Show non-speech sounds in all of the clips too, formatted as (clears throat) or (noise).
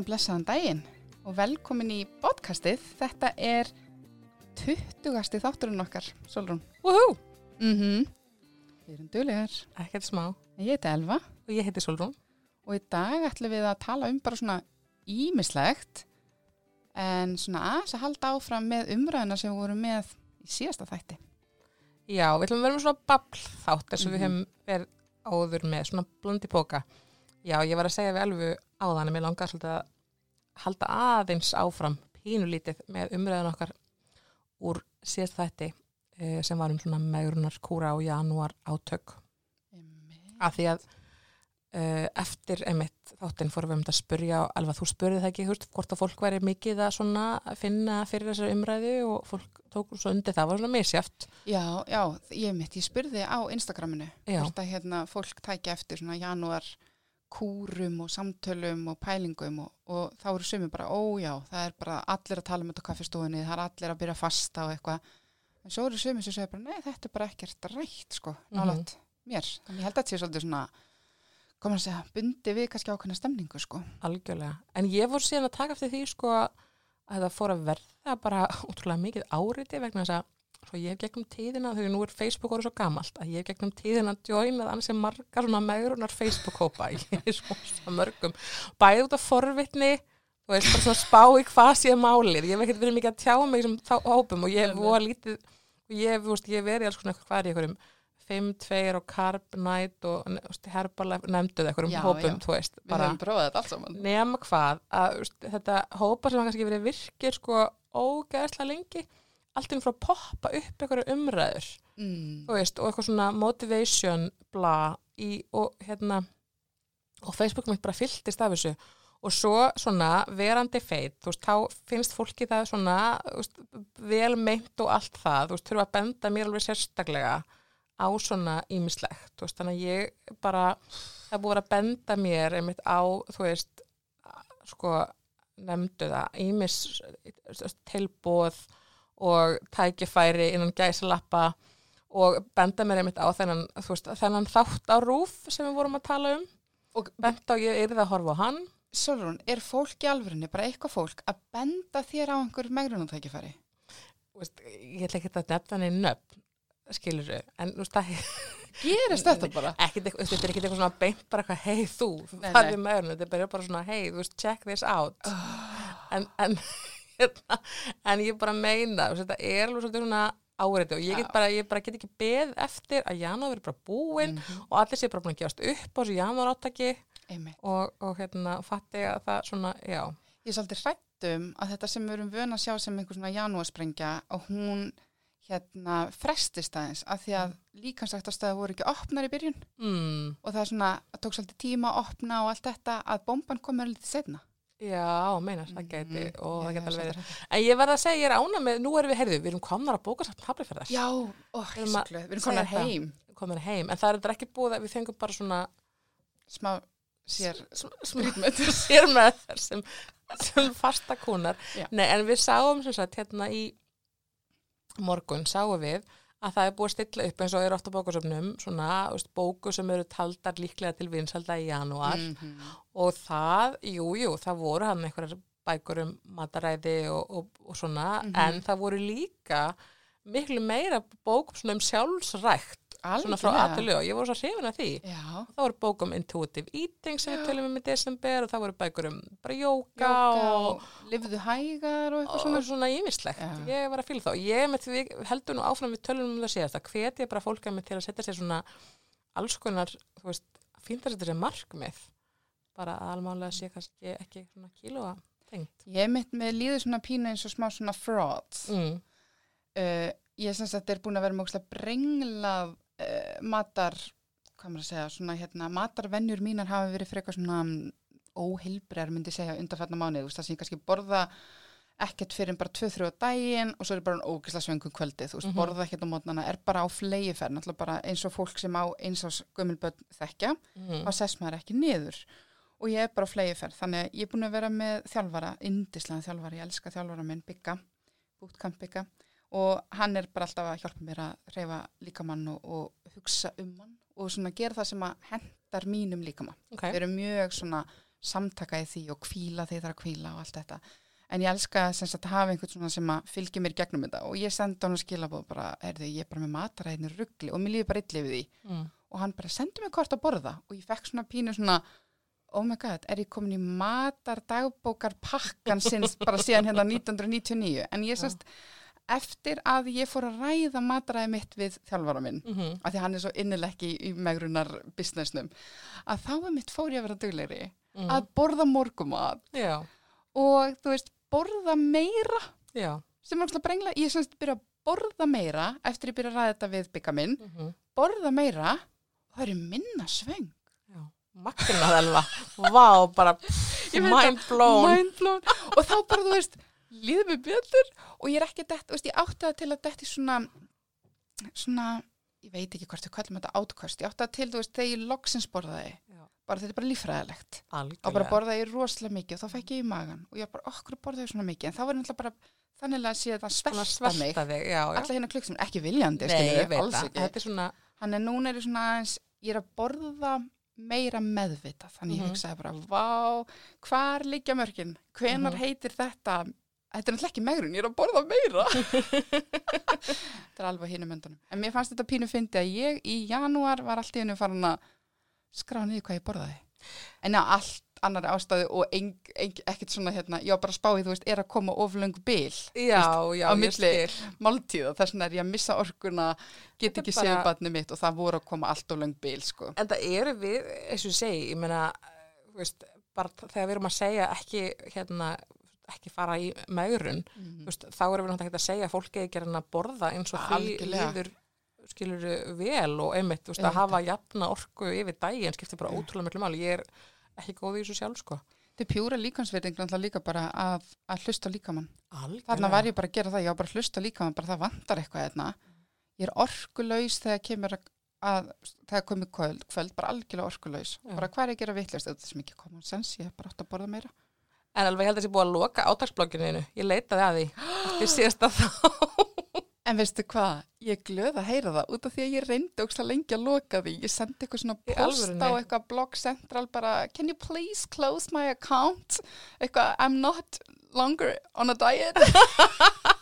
Góðan og blessaðan daginn og velkomin í podcastið. Þetta er 20. þátturinn okkar, Solrún. Woohoo! Mm Við erum duglegar. Ekkert smá. Ég heiti Elva Og ég heiti Solrún. og í dag ætlum við að tala um bara svona ímislegt en svona aðeins að halda áfram með umræðina sem við vorum með í síðasta þætti. Já, við ætlum að vera með svona babl þátt eins og Mhm. við hefum verið áður með svona blandi póka. Já, ég var að segja við alveg áðan að mér langar svolítið að halda aðeins áfram pínulítið með umræðan okkar úr síðast þætti eh, sem var um svona megrunar kúra á janúar átök. Af því að uh, eftir einmitt þáttinn fórum við um þetta að spurja alveg þú spurði það ekki, húst, hvort að fólk væri mikið að svona finna fyrir þessari umræðu og fólk tók svo undir það, var svona misjáft. Já, já, ég mitt, ég spurði á Instagraminu hvort að hérna fólk tækja eftir svona janúar kúrum og samtölum og pælingum og, og þá eru sumi bara, ó já, það er bara allir að tala um þetta á kaffistofunni, það er allir að byrja að fasta og eitthvað, en svo eru sumi sem segja bara, nei, þetta er bara ekkert rætt, sko, nálægt mér, þannig ég held að þetta sé svolítið svona, komur að segja, bundi við kannski ákveðna stemningu, sko. Algjörlega. En ég voru síðan að taka eftir því sko að það fór að verða bara (laughs) útrúlega mikið áriti vegna þess að svo ég hef gegnum tíðina, þegar nú er Facebook orðið svo gamalt, að ég hef gegnum tíðina joinað annars sem margar svona megrunar Facebook-hópa (laughs) í svo, svo mörgum. Bæði út af forvitni, þú veist, bara svona spá í hvað sé málið. Ég hef ekkert verið mikið að tjá mig sem þá hópum og ég hef voða lítið, og ég hef, ég verið alls konar hvað er í einhverjum 5, 2 og Carb Night og Herbalife nefnduð einhverjum Já, hópum, já. þú veist, Við höfum prófað þetta allt saman. nema hvað að þetta hópa sem kannski verið virkir sko ógeðslega lengi allt inn frá að poppa upp einhverju umræður Mm. veist, og eitthvað svona motivation bla í, og hérna og Facebook mitt bara fylltist af þessu og svo svona verandi feit, þú veist, þá finnst fólki það svona, veist, vel meint og allt það, þú veist, þurfa að benda mér alveg sérstaklega á svona ímislegt, þú veist, þannig að ég bara, það búið að benda mér einmitt á, þú veist sko, nefndu það ímis tilbóð og tækifæri innan gæsalappa og benda mér einmitt á þennan, veist, þennan þátt á rúf sem við vorum að tala um Og benda og ég yrði að horfa á hann Solrún, er fólk í alvörinni, bara eitthvað fólk, að benda þér á einhver megrunatækifæri? Þú veist, ég ætla ekki að nefna henni nöfn skilur þau, en þú veist það (laughs) Gerist þetta bara? eitthvað- þetta er ekki eitthvað svona beint bara eitthvað, hei þú, það er henni þetta er bara, svona, hei, þú veist, check this out Ah. en, en, hérna, en ég bara meina þetta er alveg svolítið svona áreiti og ég get bara, ég bara get ekki beð eftir að janúar verið bara búinn Mhm. og allir sé bara búin að gefast upp á þessu janúar Einmitt. og, og hérna, fatti að það svona, já, Ég er svolítið hrættum að þetta sem við erum vön að sjá sem einhver svona janúarsprengja og hún hérna frestist aðeins af því að líkansræktastöða voru ekki opnar í byrjun mm, og það er svona, það tók svolítið tíma að opna og allt þetta að bomban komur litið setna. Já, meinar, það geti Mhm. og það geti alveg verið en ég verð að segja, ég er ána með, nú erum við, heyrðu, við erum komnar að bóka samt hafliferðar Já, ó, Við erum að glöð, við erum það. heim, heim, en það er þetta ekki búið að við fengum bara svona smá sér skrýtmötur. (laughs) sér með þær sem, sem fasta kúnar Já. Nei, en við sáum sem sagt hérna í morgun sáum við að það er búið að stilla upp eins og er ofta bókusöfnum svona veist, bóku sem eru taldar líklega til vinsalda í janúar Mhm. og það, jú, jú, það voru hann einhverjar bækur um mataræði og, og, og svona, Mhm. en það voru líka miklu meira svona um sjálfsrækt svona frá aðtölu og ég voru svo hrifin af því Já, það voru bók um intuitive eating sem við tölum um í desember og það voru bækur um bara jóka og, og lifðu hægar og eitthvað og svona. svona ímislegt. Já. Ég var að fíla þá. Ég með því heldur nú áfram við tölum um það síðast að hvet ég bara fólk að mig til að setja sér svona alls konar, þú veist, að setja sér markmið. Bara að almálega sé kannski ekki svona kílóa tengt. Ég mitt með líður svona pínu eins og smá svona fraud. Mm. Uh, ég sem sagt er búin að vera með brenglað uh, matar, hvað maður að segja, svona hérna, matarvenjur mínar hafa verið frekar svona um, óheilbregar myndi segja undanfætna veist, það sem ég kannski borða ekkert fyrir en bara 2-3 á daginn og svo er bara ógeðslega svöngum kvöldið, þú veist, Mhm. borða ekkert á mótnana, er bara á fleiðferð, náttúrulega bara eins og fólk sem á eins og gömulböld þekkja, Mm. þá sess maður ekki niður og ég er bara á fleiðferð, þannig að ég er búin að vera með þjálfara, indislega þjálfara, ég elska þjálfara minn, Bygga, bootcamp Bygga og hann er bara alltaf að hjálpa mér að reyfa líkamann og, og hugsa um hann og svona gera það sem að hendar mínum líkamann. Ok. Við erum mjög svona samtaka í því og kvíla það er að kvíla og allt þetta en ég elska sem sagt að hafa einhvern svona sem að fylgja mér gegnum þetta og ég sendi hann að skilabóð bara, erðu, ég er bara með mataræðinu ruggli og mér líður bara illa við því mm. og hann bara sendi mér hvort að borða og ég fekk svona pínu svona oh my god, er ég komin í matardagbókar pakkan sinns bara síðan hérna 1999 en ég semst eftir að ég fór að ræða mataræði mitt við þjálfara minn Mm -hmm. af því hann er svo innilekki í, megrunar businessnum, að þá er mitt fór ég að vera duglegri að borða morgumat Já, og þú veist, borða meira já. sem er brengla, ég semst byrja að borða meira eftir ég byrja að ræða þetta við bygga minn Mm -hmm. borða meira og það eru minna svöng já. Magnað elva. Vá, bara mind blown. mind blown og þá bara þú veist líður mig betur og ég er ekki dett, þú veist, ég átti það til að detti svona svona, ég veit ekki hvort við kallum þetta átkvöst, ég átti það til, veist, þegar ég loksins borðaði, Já. bara þetta er bara líffræðilegt og bara Algjörlega. borðaði ég rosalega mikið og þá fekk ég í magan og ég bara, okkur borðaði svona mikið en þá var ég náttúrulega bara þannig að sé þetta Svona svelta mig svelta þig, já, já. alla hérna klukk sem ekki viljandi, Nei, ég veit það. svona, Þannig að núna er ég svona aðeins, ég er að borða meira meðvitað. Þannig Mhm. ég hugsaði bara, vá, hvar liggja mörkin? Hvenar Mhm. heitir þetta? Þetta er náttúrulega ekki megrun, ég er að borða meira. (laughs) (laughs) þetta er alveg á hinum öndunum. En mér fannst þetta pínu fyndi að ég í janúar var allt í hennu farin að skrá niður hvað ég borðaði. En já, allt annari ástæðu og eng, eng, ekkert svona hérna, ég var bara að spá í, þú veist, er að koma oflöng bil já, já, á milli máltíða. Þess vegna er ég að missa orkuna, get ekki bara- séð barnið mitt og það voru að koma allt of löng bil, sko. En það eru við, eins og segi, ég meina, þú veist, bara þegar við erum að segja ekki, hérna, ekki fara í þú veist, þá erum við náttúrulega ekki að segja að fólki ekki að borða eins og því líður skilur vel og einmitt, veist, að hafa jafna orku yfir daginn skiptir bara ótrúlega miklu máli. Ég er ekki góð í þessu sjálf, sko. Þetta er pjúra líkansverðing líka bara að, að hlusta á líkamann. Algjörlega. Þarna var ég bara að gera það, ég var bara að hlusta á líkamann, bara það vantar eitthvað hérna. Ég er orkulaus þegar kemur að, að þegar komið kvöld, kvöld, bara algjörlega orkulaus. Já. Bara hvað er ég að gera vittlust? Þetta er sem ekki common sense, ég hef bara átt að borða meira. En alveg held að þessi búið að loka átagsblogginu Ég leitaði að því eftir síðasta þá. En veistu hvað, ég glöð að heyra það út af því að ég reyndi ógst að lengi að loka því. Ég sendi eitthvað svona post á eitthvað blog central bara, can you please close my account? Eitthvað, I'm not longer on a diet. (laughs)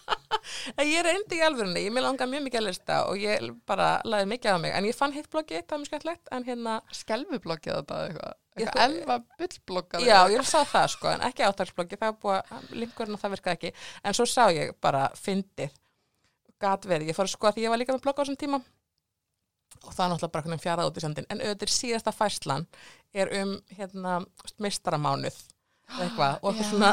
Ég reyndi í alvörunni, ég með langa mjög mikið að lista og ég bara laði mikið á mig. En ég fann hitt bloggið, það var mjög skemmtlegt, en hérna, Skelfubloggið þetta eitthvað. Eitthvað elva bullbloggað. já, ég sá það sko, en ekki átagsbloggi, það var búið linkurinn og það virkaði ekki. En svo sá ég bara fyndið, gat verið, ég fór sko að því ég var líka með blogg á þessum tíma og það er náttúrulega bara fjarað út í sendin. En auðvitað síðasta færslan er um hérna mistaramánuð og eitthvað og eitthvað svona,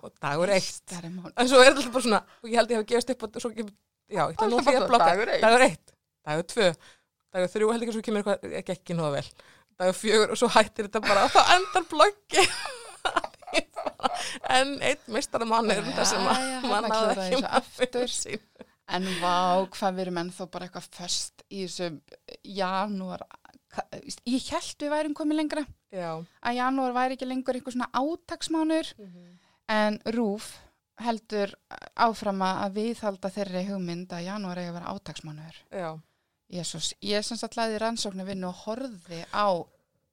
og dagur eitt. En svo er þetta bara svona, og ég held ég hef gefist upp og svo kemur, já, ég ætla nú Alltaf því að blokka. dagur eitt. Dagur eitt, tvö, dagur þrjú, held ekki svo kemur eitthvað, ekki ekki nóða vel. Dagur fjögur og svo hættir þetta bara og þá endar blokki. (laughs) en einn mistara mann er þetta sem að mann þarna hafði klúðraði ekki þessu aftur. með sín. En vá, hvað við erum ennþá bara eitthvað föst í þessum janúar. Ég held við værum komið lengra. Já. Að janúar væri ekki lengur eitthvað svona átaksmánur. En Rúf heldur áfram að viðhalda þeirri hugmynd að janúar eigi að vera átaksmánur. Já. Jésús, ég sem sagt laði rannsóknu vinnu og horfi á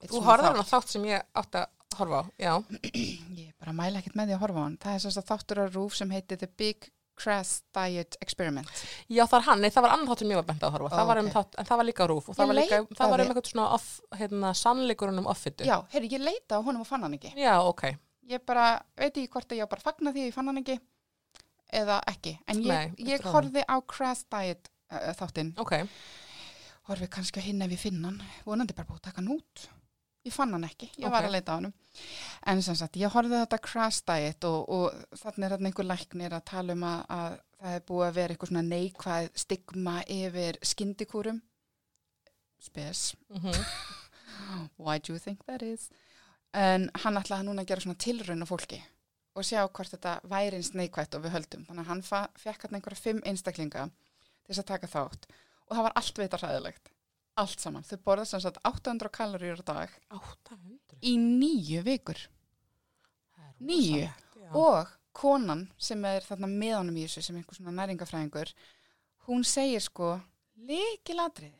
Þú hann á þátt sem ég átti að horfa á. Já. Ég bara mæla ekkert með því að horfa á hann. Það er sem sagt þáttur á Rúf sem heitir The Big Crass Diet Experiment. Já, það var hann, nei, það var annar þátt sem ég var bent að horfa. það var um ok. þátt, en það var líka rúf og það var, líka, það var um eitthvað svona off, hérna, sannleikurinn um offitu. Já, heyrðu, ég leita á honum og fann hann ekki. Já, ok. Ég bara, veit ekki hvort að ég bara að fagna því að ég fann hann ekki eða ekki. En ég, Nei, ég horfi á Crass Diet uh, þáttinn. Ok. Horfi kannski á hinn ef ég finn hann. Vonandi bara búið að taka hann út. Ég fann hann ekki, ég Ok. var að leita á honum. En sem sagt, ég horfði á þetta Crass Diet og, og þannig er þarna einhver læknir að tala um að, að það er búið að vera eitthvað svona neikvæð stigma yfir skyndikúrum. Spes. Mm (laughs) Why do you think that is? En hann ætlaði núna að gera svona tilraun á fólki og sjá hvort þetta væri eins neikvætt og við höldum. Þannig að hann fekk hann einhverja fimm einstaklinga til þess að taka þátt og það var allt vita hræðilegt. Allt saman. Þau borða sem sagt 800 kaloríur á dag 800. í nýju vikur. Er já. Og konan sem er þarna með honum í þessu sem er einhver svona næringafræðingur, hún segir sko, leikiladriði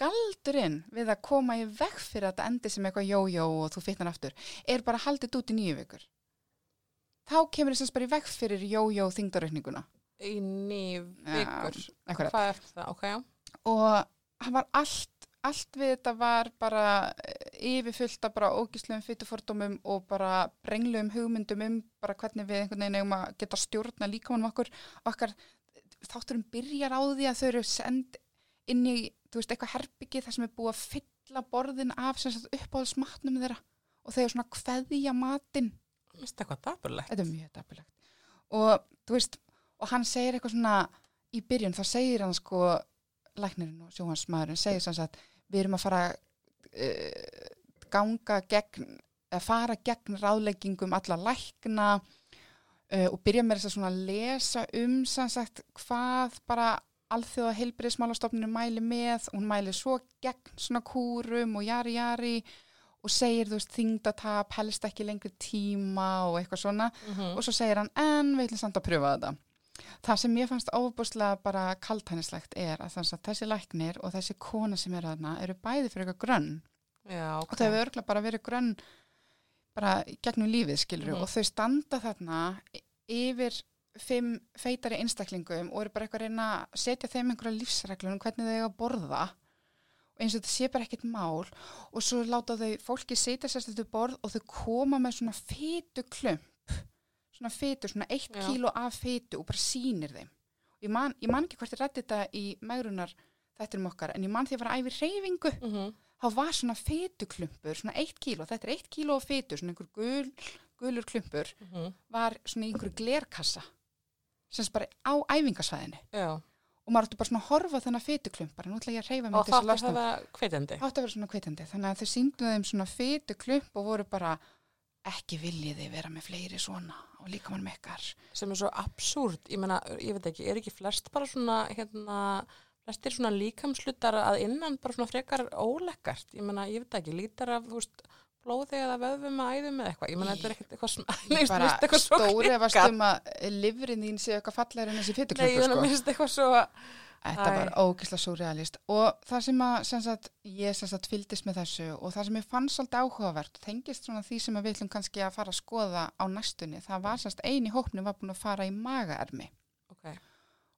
galdurinn við að koma í veg fyrir að þetta endi sem eitthvað jójó og þú fitnar aftur er bara haldið út í nýju vikur þá kemur þess að bara í veg fyrir jójó þingdaraukninguna Í ný vikur. akkurat. Hvað eftir það? Ok, já. og var allt allt við þetta var bara eh, yfirfullt af bara ógíslegum fytufordómum og bara brenglegum hugmyndum um bara hvernig við einhvern veginn eigum að geta stjórna líkamannum okkur okkar þátturum byrjar á því að þau eru send inn í, þú veist, eitthvað herbyggi þar sem er búið að fylla borðin af uppáhaldsmatnum þeirra og þau eru svona kveðja matinn finnst það eitthvað dapurlegt. þetta er mjög dapulegt og þú veist, og hann segir eitthvað svona í byrjun, þá segir hann sko læknirinn og sjóhansmaðurinn segir sem sagt, við erum að fara uh, ganga gegn eða fara gegn ráðleggingum alla lækna uh, og byrja með þess að lesa um sem sagt hvað bara alþjóða heilbriðismálastofninu mæli með og hún mæli svo gegn svona kúrum og jari jari og segir þú veist þingdatap helst ekki lengri tíma og eitthvað svona Mm og svo segir hann en við ætlum samt að pröfa þetta það sem ég fannst óbúslega bara kaltænislegt er að að þessi læknir og þessi kona sem er þarna eru bæði fyrir eitthvað grönn Já, ok. og þau hefur örgulega bara verið grönn bara gegnum lífið skilur Mhm. og þau standa þarna yfir fimm feitari einstaklingum og eru bara eitthvað að reyna að setja þeim einhverja lífsreglur um hvernig þau eiga að borða og eins og þetta sé bara ekkert mál og svo láta þau fólki setja sér þetta borð og þau koma með svona fytu klump svona fytu, svona eitt kíló af fytu og bara sýnir þeim ég man, ég man ekki hvort ég rætti þetta í megrunar þettinum okkar en ég man því að ég var að æfi reyfingu Mm þá var svona fytuklumpur, svona eitt kíló, þetta er eitt kíló af fytu, svona einhver gul, gulur klumpur, -hmm. var svona í einhverju glerkassa, sem bara á æfingasvæðinu. Já. Og maður átti bara svona að horfa þennan fytuklump, bara nú ætla ég að reyfa mig Og til þess að það það. Það átti að vera svona kveitandi, þannig að þau síndu þeim svona fytuklump og voru bara ekki viljiði vera með fleiri svona og líka mann mekkar. Sem er svo absúrt. Ég meina, ég veit ekki, er ekki flest bara svona, hérna, flestir svona líkamslutar að innan bara svona frekar ólekkart. Ég meina, ég veit ekki, lítar af, veist, blóði eða vöðvum að æðum eða eitthvað. Ég meina, þetta er ekkert eitthvað svona, (laughs) Ég bara eitthvað stóri að klikkað. um að lifrin þín séu eitthvað fallegur en þessi Nei, fytuklumpur, ég sko. meina, mér finnst eitthvað svo, Þetta Æ. var ógislega surrealist og það sem að sem sagt, ég sem sagt fylgdist með þessu og það sem ég fann svolítið áhugavert tengist svona því sem við ætlum kannski að fara að skoða á næstunni, það var semst eini hópni var búin að fara í magaermi. Ok,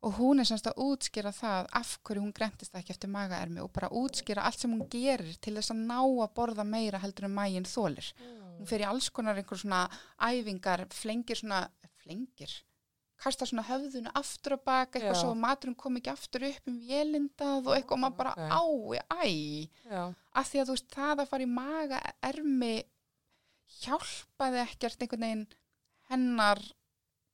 og hún er semst að útskýra það af hverju hún grentist ekki eftir magaermi og bara útskýra allt sem hún gerir til þess að ná að borða meira heldur en maginn þólir. Hún fer í alls konar einhver svona æfingar, flengir svona, flengir, kasta svona höfðunu aftur og baka, eitthvað Já. svo að maturinn kom ekki aftur upp um vélindað og eitthvað og maður bara Ok. ái, æ, já, af því að þú veist það að fara í maga ermi hjálpaði ekkert einhvern veginn hennar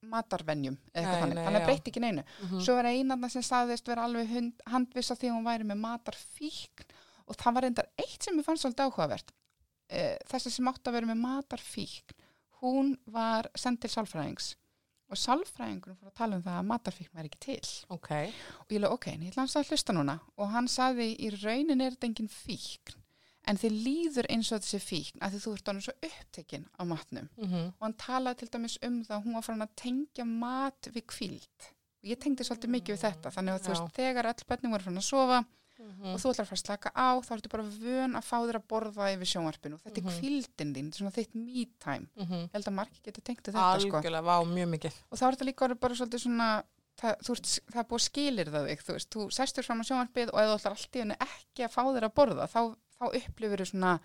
matarvenjum eða eitthvað þannig, þannig að breytti ekki neinu. Mhm, svo var einarna sem staðist vera alveg hund, handvissa því að hún væri með matarfíkn og það var reyndar eitt sem ég fannst svolítið áhugavert e, þessi sem átti að vera með matarfíkn hún var send til sálfræðings og sálfræðingur fór að tala um það að matarfíkn væri ekki til. Ok, og ég lög ok, en ég ætla hans að hlusta núna. Og hann saði í raunin er þetta engin fíkn en þið líður eins og þessi fíkn að því þú ert ánum svo upptekinn á matnum. Mhm, og hann talaði til dæmis um það að hún var farin að tengja mat við kvíld og ég tengdi svolítið mikið við þetta þannig að þú Já. veist þegar öll börnum voru farin að sofa mhm, og þú ætlar að fara að slaka á þá ertu bara vön að fá þér að borða yfir sjónvarpinu. Þetta Mhm. er kvíldin þín, þetta er svona þitt me time. Mhm, ég held að margir getur tengt þetta sko. Algjörlega, vá, mjög mikið, og þá er þetta líka bara svolítið svona það, ert, það er búið skilir það þig þú þú sestur fram á sjónvarpið og ef þú ætlar allt í henni ekki að fá þér að borða þá, þá upplifir þú svona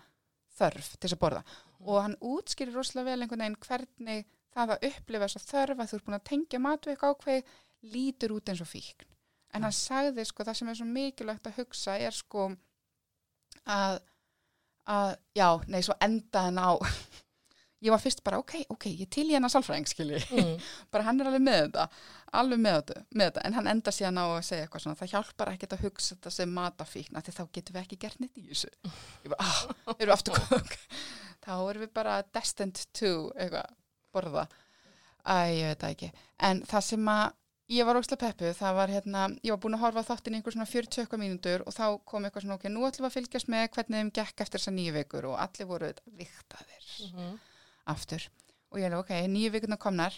þörf til þess að borða. Og hann útskýrir rosalega vel einhvern veginn hvernig það að upplifa þess að þörf að þú ert búin að tengja matveik ákveð lítur út eins og fíkn en hann sagði sko það sem er svo mikilvægt að hugsa er sko að, að já, nei, svo enda hann á (laughs) ég var fyrst bara, ok, ok, ég til í hennar sálfræðing skilji. Mm, (laughs) bara hann er alveg með þetta alveg með þetta, með þetta. en hann enda síðan á að segja eitthvað svona, það hjálpar ekkert að hugsa þetta sem matafíkna því þá getum við ekki gert neitt í þessu. (laughs) Ég bara, ah, erum við aftur kók þá erum við bara destined to eitthvað, borða. Æ, ég veit það ekki. En það sem að ég var óslega peppu, það var hérna ég var búin að horfa á þáttin í einhver svona 40 eitthvað mínútur og þá kom eitthvað svona, ok, nú ætlum við að fylgjast með hvernig þeim gekk eftir þessa nýju vikur og allir voru viktaðir mhm, aftur. Og ég hefði ok, nýju vikuna komnar.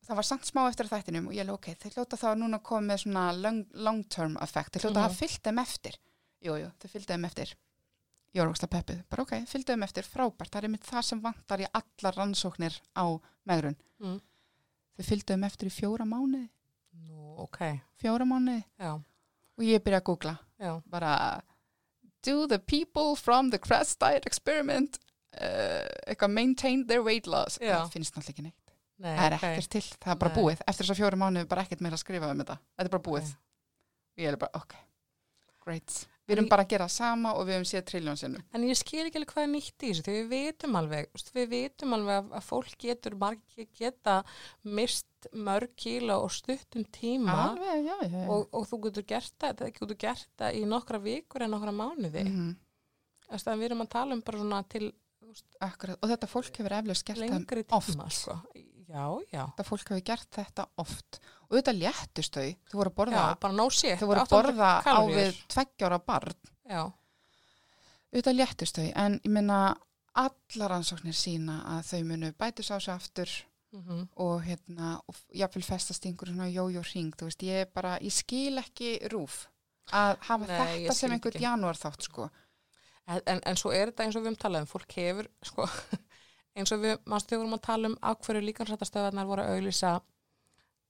Og það var samt smá eftir þættinum og ég hefði ok, þeir hljóta þá núna að koma með svona long, long term effect, þeir hljóta að Mhm. fyllt þeim eftir. Jú, jú, þau fylgdu þeim eftir. Ég var ógsta peppuð, bara ok, fylgdu þeim eftir. Frábært, Mm. þau fylgdu þeim eftir í fjóra mánuði Nú, ok, fjóra mánuði. Já, og ég byrja að googla. Já, bara do the people from the crash diet experiment uh, maintain their weight loss? Já. það finnst náttúrulega ekki neitt. Nei, það er ok. ekkert til, það er bara Nei. búið. Eftir þess að fjóra mánuði er bara ekkert meira að skrifa um þetta. Þetta er bara búið. Ok. og ég er bara, ok, great við erum bara að gera sama og við höfum séð trilljón sinnum En ég skil ekki alveg hvað er nýtt í þessu, því við vitum alveg, við vitum alveg að, að fólk getur, margir geta mist mörg kíla og stuttum tíma alveg, já, já, já. og, og þú getur gert það, það getur gert það í nokkra vikur en nokkra mánuði. Mm. Mhm, Við erum að tala um bara svona til akkurat, og þetta fólk hefur eflaust gert það lengri tíma, oft. sko. Já, já. þetta fólk hefur gert þetta oft. Og þetta léttust þau, þau voru að borða Já, shit. þau voru að 800 borða á við tveggjára barn. Já, auðvitað léttust þau, en ég minna allar ansóknir sína að þau munu bætus á sig aftur mm og hérna, og jáfnvel festast einhverjum svona jójó ring, þú veist, ég er bara ég skil ekki rúf að hafa Nei, þetta sem einhvern janúar þátt, sko. En, en, en svo er þetta eins og við um talaðum, fólk hefur, sko, eins og við, mannstu þegar við vorum að tala um á hverju líkansrættastöðarnar voru að auglýsa,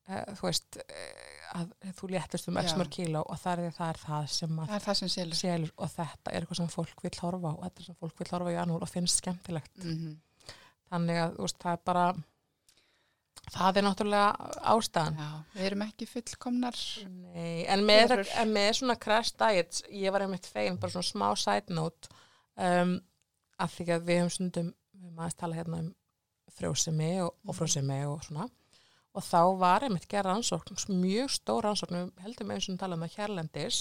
uh, þú veist, uh, að þú léttist um x mörg kíló og það er það, er það sem að það er það sem selur selur og þetta er eitthvað sem fólk vil horfa og þetta er sem fólk vil horfa í janúar og finnst skemmtilegt. mm -hmm. Þannig að, veist, það er bara, það er náttúrulega ástæðan. Já, við erum ekki fullkomnar Nei, en með, en með svona crash diets, ég var einmitt fegin, bara svona smá side note, um, að því að við höfum stundum, við höfum aðeins tala hérna um frjósemi og, og frjósemi og svona, og þá var einmitt gerð rannsókn, mjög stór rannsókn, við heldum eins og tala um það hérlendis,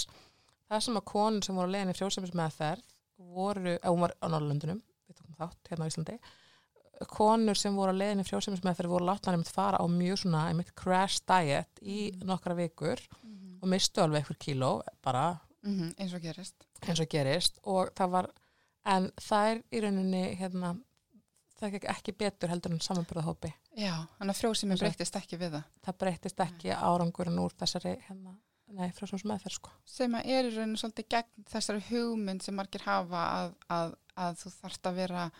það sem að konur sem voru að leiðin í frjósemismeðferð voru, eða hún var á Norrlöndunum, við tókum þátt hérna á Íslandi, konur sem voru að leiðin í frjósemismeðferð voru látnar einmitt fara á mjög svona einmitt crash diet í nokkra vikur og mistu alveg eitthvað kíló bara mm eins og gerist. eins og gerist. Og það var en það er í rauninni hérna, það gekk ekki betur heldur en samanbyrðahópi. Já, þannig að og- breytist ekki við það. Það breytist ekki árangurinn úr þessari hérna, nei, frá sem meðferð sko. sem að er í rauninu svolítið gegn þessari hugmynd sem margir hafa að, að, að þú þarft að vera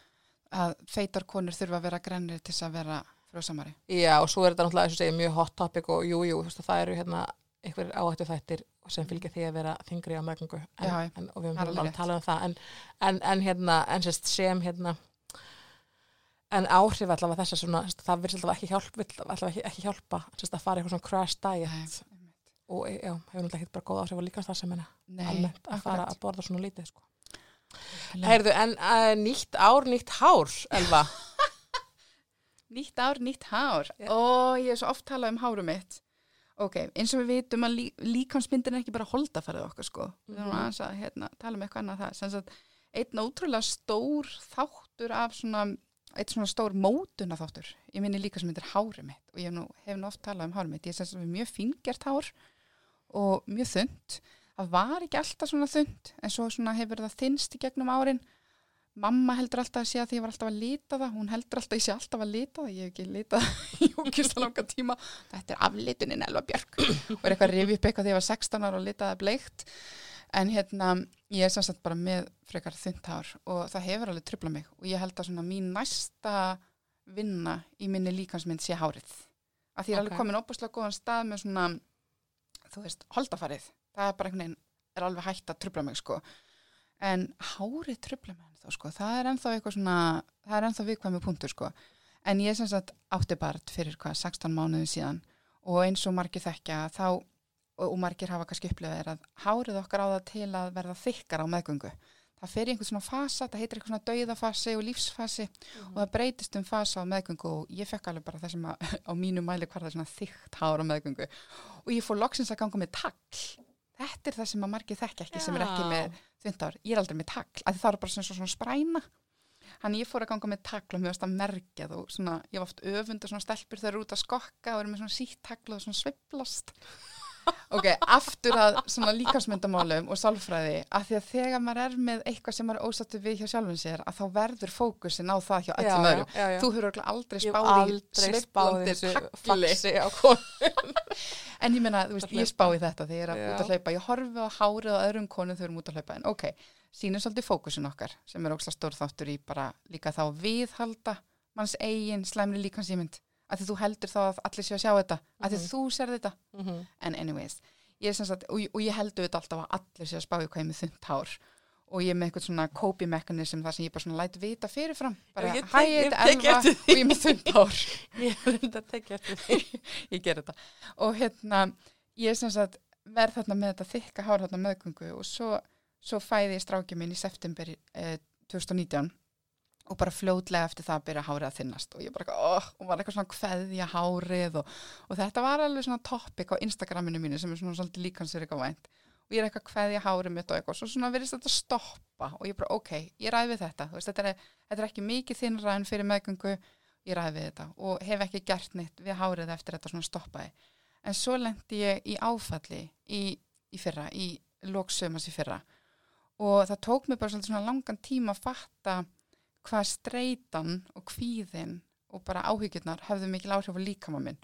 að feitar konur þurfa að vera grennir til þess að vera frjósamari. Já og svo er þetta náttúrulega eins og segja mjög hot topic og jú, jú, það eru hérna einhverjir áhættu þættir sem fylgja því að vera þingri á en, og við höfum alveg talað um það. En, en, en hérna, en sem hérna en áhrif allavega þess að svona, það vil allavega ekki hjálpa, allavega ekki, ekki hjálpa að fara eitthvað svona crash diet Nei, og já, hefur náttúrulega ekki bara góð áhrif og líka það sem henni að fara að borða svona lítið sko. Heyrðu, en uh, nýtt ár, nýtt hár, Elva (laughs) Nýtt ár, nýtt hár. Já. Ó, ég er svo oft talað um hárum mitt. Ok, eins og við vitum að lí, líkansmyndin er ekki bara holdafærið okkar, sko. Við erum Mhm. aðeins að hérna, tala um eitthvað annað það. Einn ótrúlega stór þáttur af svona, eitt svona stór mótuna þáttur. Ég minni líkansmynd er hárið mitt og ég hef nú, hef nú oft talað um hárið mitt. Ég er sem mjög fíngert hár og mjög þund. Það var ekki alltaf svona þund, en svo svona hefur það þinnst í gegnum árin. Mamma heldur alltaf að sé að því ég var alltaf að lita það, hún heldur alltaf að ég sé alltaf að lita það, ég hef ekki litað (laughs) í ókjústa langa tíma, þetta er aflitunin Elva Björk og er eitthvað að rifja upp eitthvað þegar ég var 16 ára og litaði bleikt, en hérna ég er samsagt bara með frekar þund hár og það hefur alveg trubla mig og ég held að svona mín næsta vinna í minni líkansmynd sé hárið, að því ég er alveg komin óbúslega góðan stað með svona, þú veist, holdafarið, það er bara einhvern veginn, er alveg hægt að trubla mig sko, en hárið trubla mig ennþá sko, það er ennþá eitthvað svona, það er ennþá viðkvæmi punktur sko, en ég sem sagt átti barn fyrir hvað, 16 mánuðin síðan og eins og margir þekkja þá, og, og margir hafa kannski upplifað er að hárið okkar á það til að verða þykkar á meðgöngu. Það fer í einhvern svona fasa, það heitir eitthvað svona dauðafasi og lífsfasi og það breytist um fasa á meðgöngu og ég fekk alveg bara það sem að, (laughs) á mínu mæli hvar það er svona þykkt hár á meðgöngu og ég fór loksins að ganga með tagl. Þetta er það sem að margir þekkja ekki sem er ekki með þundár. Ég er aldrei með tagl, að það er bara svona, svona spræna. Þannig ég fór að ganga með tagl og mér varst að merkjað og svona, ég var oft öfund og svona stelpur þegar út að skokka og eru með svona sítt tagl og svona sveiflast. Ok, aftur að svona líkansmyndamálum og sálfræði, að því að þegar maður er með eitthvað sem maður er ósattu við hjá sjálfum sér, að þá verður fókusin á það hjá öllum öðrum. Þú örugglega aldrei Ég hef spáð í aldrei spáð sveiflandi þessu tagli. faxi á (laughs) konu. En ég meina, þú veist, að ég spá í þetta þegar ég er að út að hlaupa. Ég horfi á hárið á öðrum konum við erum út að hlaupa. En ok, sýnir svolítið fókusin okkar sem er ókslega stór þáttur í bara líka þá viðhalda manns eigin slæmri líkansýmynd. Að því þú heldur þá að allir séu að sjá þetta. Að því Mhm. þú sér þetta. Mhm. En anyways, ég er sem sagt, og, og ég heldur þetta alltaf að allir séu að spá í hvað ég er með þund hár. Og ég er með eitthvað svona copy mechanism þar sem ég bara svona læt vita fyrirfram. Bara, hæ, ég tek Elva og ég er með þund hár. (laughs) Ég er enda að tekja eftir því. (laughs) ég ger þetta og hérna ég er sem sagt verð þarna með þetta þykka hár þarna meðgöngu og svo, svo fæði ég strákið minn í september eh, 2019 og bara fljótlega eftir það byrja hárið að þinnast og ég bara, oh, og var eitthvað svona kveðja hárið og, og þetta var alveg svona topic á Instagraminu mínu sem er svona svolítið líkansur eitthvað vænt og ég er eitthvað kveðja hárið mitt og eitthvað svo svona verðist þetta stoppa. Og ég bara, ok, ég ræði þetta. Veist, þetta, er, þetta er ekki mikið þinnra en fyrir meðgöngu. Ég ræði þetta og hef ekki gert neitt við hárið eftir þetta svona stoppaði. En svo lendi ég í áfalli í, í fyrra, í lóksömas í fyrra. Og það tók mig bara svona langan tíma að fatta hvað streitan og kvíðin og bara áhyggjurnar hefðu mikil áhrif á líkama minn.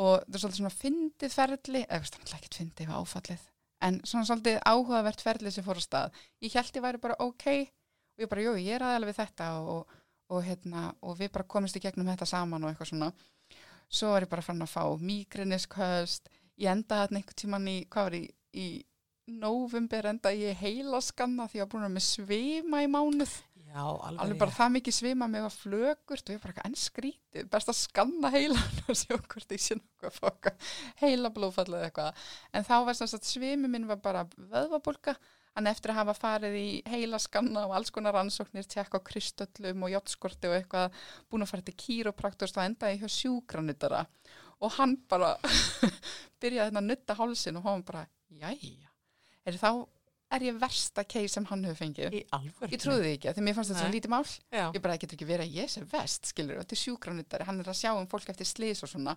Og það er svolítið svona fyndið ferli, eða er ekkert fyndið við áfallið, en svona svolítið áhugavert ferli sem fór á stað. Ég held ég væri bara ok og ég bara, jú, ég er aðeins við þetta og, og, hérna, og við bara komist í gegnum þetta saman og eitthvað svona. Svo var ég bara fann að fá migrenisköst ég endaði þarna einhvern tíman í hvað var ég, í november endaði ég heila skanna því ég var búin að með svima í mánuð Já, alveg. alveg bara það mikið svima með að flögurt og ég bara enn skrítið, best að skanna heilan (laughs) og sjá hvort ég sé nokkuð að foka heila blóðfall eða eitthvað. En þá var sem sagt svimi minn var bara vöðvabólka, en eftir að hafa farið í heila skanna og alls konar rannsóknir tjekka á kristöllum og játtskorti og eitthvað, búin að fara til kýrópraktors þá endaði ég hjá sjúkranuttara og hann bara (laughs) byrjaði hérna að nutta hálsin og hann bara, jæja er þá er ég versta case sem hann hefur fengið Í alveg. Ég trúði því ekki, því mér fannst þetta svo lítið mál. Já. Ég bara, það getur ekki verið að ég sé vest, skilur, þetta er sjúkranuttari, hann er að sjá um fólk eftir slís og svona.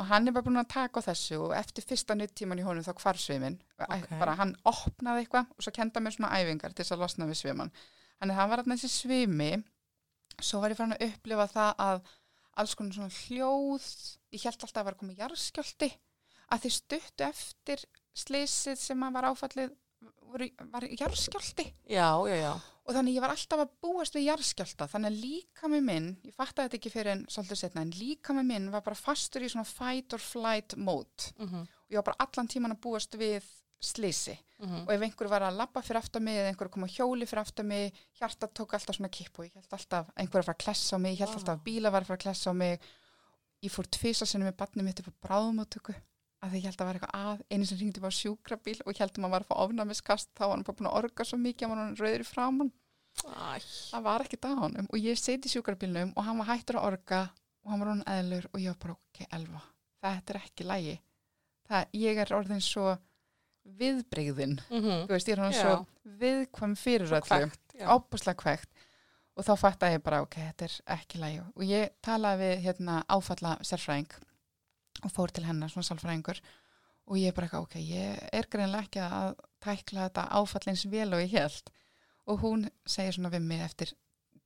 Og hann er bara búin að taka á þessu og eftir fyrsta nuttíman í honum þá hvar svimin. Ok. Bara hann opnaði eitthvað og svo kenda mér svona æfingar til þess að losna við sviman. Að það var þarna þessi svimi, svo var ég farin að upplifa það að alls konar svona hljóð, ég held alltaf að var komið jarðskjálti, að þið stuttu eftir slísið sem að var áfallið, voru, var jarðskjálti Já, já, já. og þannig ég var alltaf að búast við jarðskjálta þannig að líka með minn, ég fattaði þetta ekki fyrir en svolítið setna, en líka með minn var bara fastur í svona fight or flight mode. Mm og ég var bara allan tíman að búast við slisi og ef einhver var að labba fyrir aftan mig eða einhver kom á hjóli fyrir aftan mig hjarta tók alltaf svona kipp og ég held alltaf einhver að fara að klessa á mig, ég held alltaf að bíla var að fara að klessa á mig. Ég fór tvisa sinni með barnið mitt upp á bráðumóttöku að ég held að var eitthvað að, einu sem ringdi bara sjúkrabíl og ég held að maður var að fá ofnæmiskast þá var hann bara búin að orga svo mikið að hann var rauður í framann það var ekkert á honum og ég seti sjúkrabílnum og hann var hættur að orga og hann var hann eðlur og ég var bara ok, elva, þetta er ekki lægi. Það, ég er orðin svo viðbreyðin mhm. þú veist, ég er hann svo viðkvæm fyrir Svo öllu, kvægt, já. ábúslega kvægt og þá fattaði ég bara, ok, þetta er ekki lægi. Og ég talaði við hérna áfalla sérfræðing og fór til hennar svona sálfræðingur og ég bara eitthvað, ok, ég er greinlega ekki að tækla þetta áfallins vel og ég held og hún segir svona við mig eftir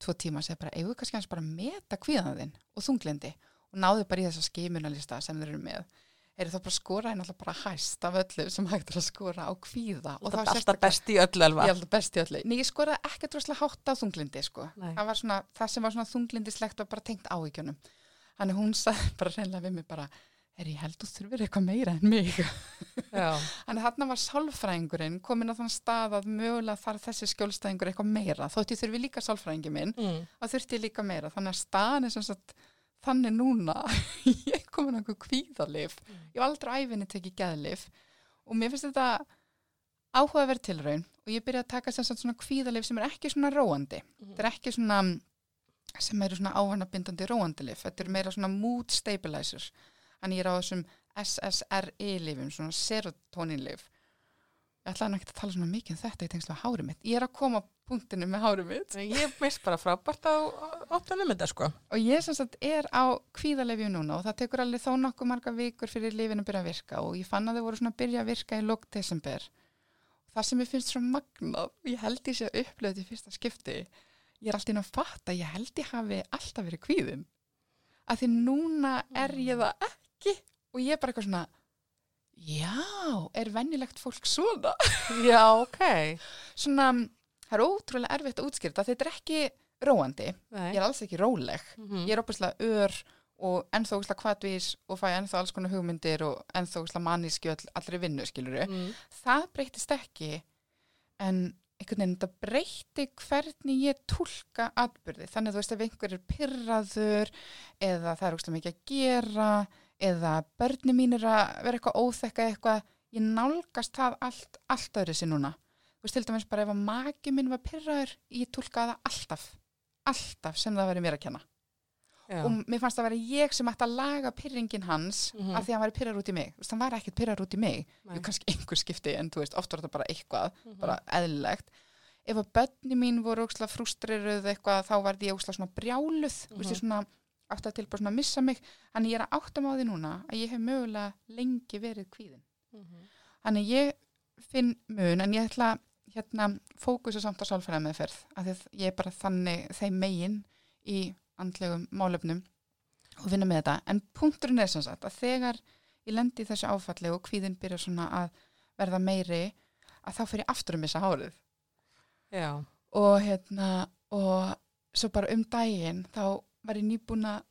tvo tíma, segir bara, eigum við kannski hans bara að meta kvíðan þinn og þunglindi og náðu bara í þessa skimunalista sem þeir eru með er þá bara skora en alltaf bara hæst af öllu sem hægt er að skora á kvíða og Það þá er alltaf best í öllu elva. Ég held að besti öllu. Nei, ég skoraði ekkert droslega hátt á þunglindi, sko. Nei. Það var svona, það sem var svona þunglindislegt og bara tengt áhyggjunum. Þannig hún sagði bara reynilega við mig bara, er ég held þú þurfir eitthvað meira en mig. (laughs) Þannig þarna var sálfræðingurinn komin á þann stað að mögulega þarf þessi skjólstæðingur eitthvað meira. Þótt ég þurfi líka sálfræðingi minn, Mm. þá þurfti líka meira. Þannig að staðan er sem sagt þannig núna, (laughs) ég komin á einhver kvíðalif. Ég hef aldrei á æfinni tekið geðlif og mér finnst þetta áhugaverð tilraun og ég byrja að taka sem sagt svona kvíðalif sem er ekki svona róandi. Þetta er ekki svona sem eru svona áhannabindandi róandi lif. Þetta eru meira svona mood stabilizer. Þannig ég er á þessum SSRI-lifum, svona serotonin-lif. Ég ætlaði ekki að tala svona mikið um þetta í tengslu á hárið mitt. Ég er að koma að punktinu með hárið mitt Ég mist bara frábært á opnum þetta sko. og ég sem sagt er á kvíðalefju núna og það tekur alveg þó nokkuð marga vikur fyrir lifin að byrja að virka og ég fann að þau voru svona að byrja að virka í lók desember. Það sem ég finnst svo magnað, ég held ég sé að upplöða þetta í fyrsta skipti, ég er alltaf inn að fatta, ég held ég hafi alltaf verið kvíðin. Að því núna er ég það ekki og ég er bara eitthvað svona, já, er venjulegt fólk svona? (laughs) Já, ok. Svona, það er ótrúlega erfitt að útskýrta, þetta er ekki róandi, Nei. ég er alls ekki róleg, Mhm. ég er opaslega ör og ennþá úslega kvatvís og fæ ennþá alls konar hugmyndir og ennþá úslega manníski all, allri vinnu, skiluru. Mm. Það breytist ekki, en einhvern veginn þetta breyti hvernig ég tólka atbyrði. Þannig að þú veist ef einhver er pyrraður eða það er úslega mikið að gera eða börni mín er að vera eitthvað óþekka eitthvað, ég nálgast það allt, allt öðru sér núna. Þú veist til dæmis bara ef að maki minn var pyrraður, ég tólkaði það alltaf, alltaf sem það verið mér að kenna. Já. Og mér fannst það að vera ég sem ætti að laga pyrringin hans Mhm. af því að hann væri pyrrar út í mig. Þú veist, hann var ekkert pyrrar út í mig. Jú, kannski einhver skipti, en þú veist, oft var þetta bara eitthvað, Mhm. bara eðlilegt. Ef að börni mín voru óksla frústriruð eitthvað, þá var ég óksla svona brjáluð, þú veist, ég svona átt að til bara svona að missa mig. Þannig ég er að átta á því núna að ég hef mögulega lengi verið kvíðin. Mhm. Þannig ég finn mun, en ég ætla hérna fókusa samt á sálfæra meðferð, af því að ég er bara þannig þeim megin í andlegum málefnum og vinna með þetta. En punkturinn er sem sagt að þegar ég lendi þessu áfalli og kvíðin byrja svona að verða meiri, að þá fyrir ég aftur að missa hárið. Já. Og hérna, og svo bara um daginn, þá var ég nýbúin að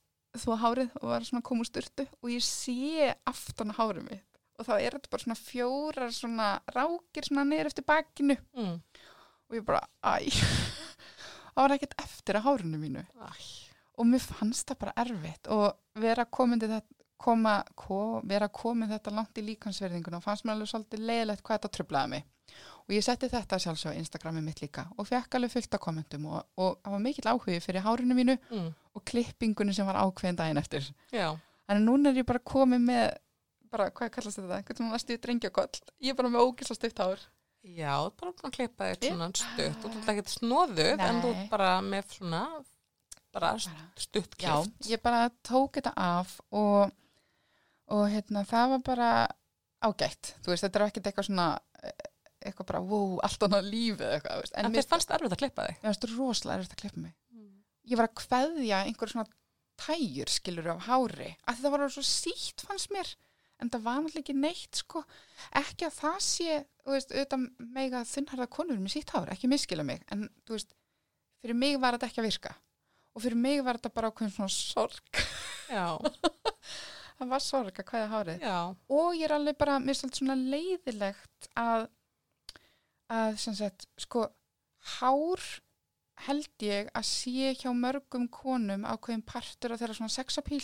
þvó hárið og var svona úr styrtu og ég sé aftan á hárið mitt. Og þá er þetta bara svona fjórar svona rákir svona niður eftir bakinu Mm. og ég bara, æ, (laughs) það var ekkert eftir að hárinu mínu Æ. og mér fannst það bara erfitt og vera komindi þetta koma, ko, vera komin þetta langt í líkansverðinguna og fannst mér alveg svolítið leiðilegt hvað þetta trublaði mig og ég setti þetta sjálfsög á Instagrami mitt líka og fekk alveg fullt af kommentum og, og það var mikill áhugi fyrir hárinu mínu Mm. Og klippingunni sem var ákveðin daginn eftir Já. en núna er ég bara komið með bara, hvað kallast þetta, hvernig svona næstu drengjakoll ég er bara með ógisla stutt hár Já, þú ert bara búin að klippa þér Já. svona stutt. Þú ert ekki snóðuð en þú Nei. bara með svona bara stutt Já, klift. ég bara tók þetta af og, og hérna, það var bara ágætt. Þú veist, þetta er ekkert eitthvað svona, eh, eitthvað bara, wow, allt annað lífið eitthvað, veist. En En mér fannst erfitt að klippa þig? mér fannst rosalega erfitt að klippa mig. Ég var að kveðja einhver svona tæjur, skilur, af hári. Að það var svo sítt, fannst mér. En það var náttúrulega ekki neitt, sko. Ekki að það sé, þú veist, auðvitað mega þunnharða konur með sítt hár, ekki miskila mig. En, þú veist, fyrir mig var þetta ekki að virka. Og fyrir mig var þetta bara ákveðin svona sorg. (laughs) Það var sorg að kveðja hárið. Já. Og ég er alveg bara, mér er svolítið svona leiðilegt að, að sem sagt, sko, hár held ég að sé hjá mörgum konum ákveðin partur af þeirra svona sexapíl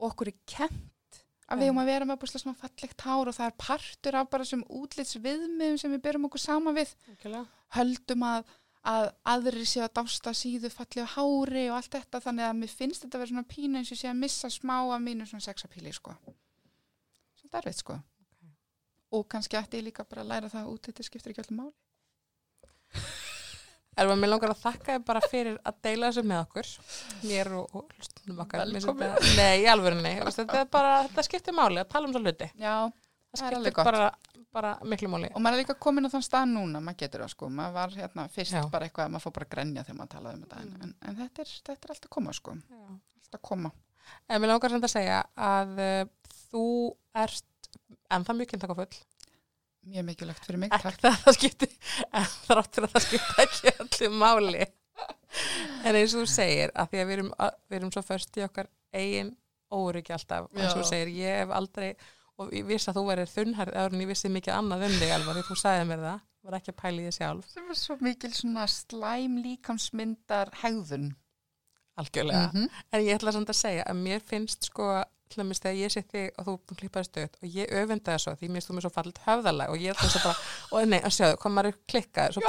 og okkur er kent að við höfum að vera með búslega svona fallegt hár og það er partur af bara sem útlits viðmiðum sem við berum okkur sama við Algjörlega. höldum að, að aðri séu að dásta síðu fallegu hári og allt þetta þannig að mér finnst þetta að vera svona pína eins og sé að missa smá af mínu svona sexapíli sko. Svolítið erfitt sko. Og kannski ætti ég líka bara að læra það út þetta skiptir ekki öllum máli. Elva, mér langar að þakka þér bara fyrir að deila þessu með okkur. Mér og, og hlustunum okkar. Nei. Þú veist, Þetta, bara, þetta skiptir máli að tala um svo hluti. Já, Það alveg skiptir bara, bara miklu máli. og maður er líka komin á þann stað núna, maður getur það sko. Maður var hérna fyrst Já. bara eitthvað, maður fór bara að grenja þegar maður talaði um þetta. En, en, en þetta, er, þetta er allt að koma sko. Já. Allt að koma. En mér langar samt að segja að uh, þú ert ennþá mjög kynntakafull. Mjög mikilvægt fyrir mig. Ekki Takk. það það skipti, en þrátt fyrir að það skipti ekki allir máli. En eins og þú segir, að því að við erum, við erum svo först í okkar eigin óryggi alltaf. Eins og þú segir, ég hef aldrei, og ég vissi að þú verið þunnhærð, eða en ég vissi mikið annað um þig alvar, því þú sagði mér það, var ekki að pæla í því sjálf. sem er svo mikil svona slæm líkamsmyndar hegðun. Algjörlega. -hmm. En ég ætla samt að segja að mér finnst sko, til dæmis þegar ég þig og þú klippaði stöð og ég öfunda það svo því mér mér svo fallit höfðalag og ég er þess að bara, og nei, að sjáðu, hvað maður klikkað, svo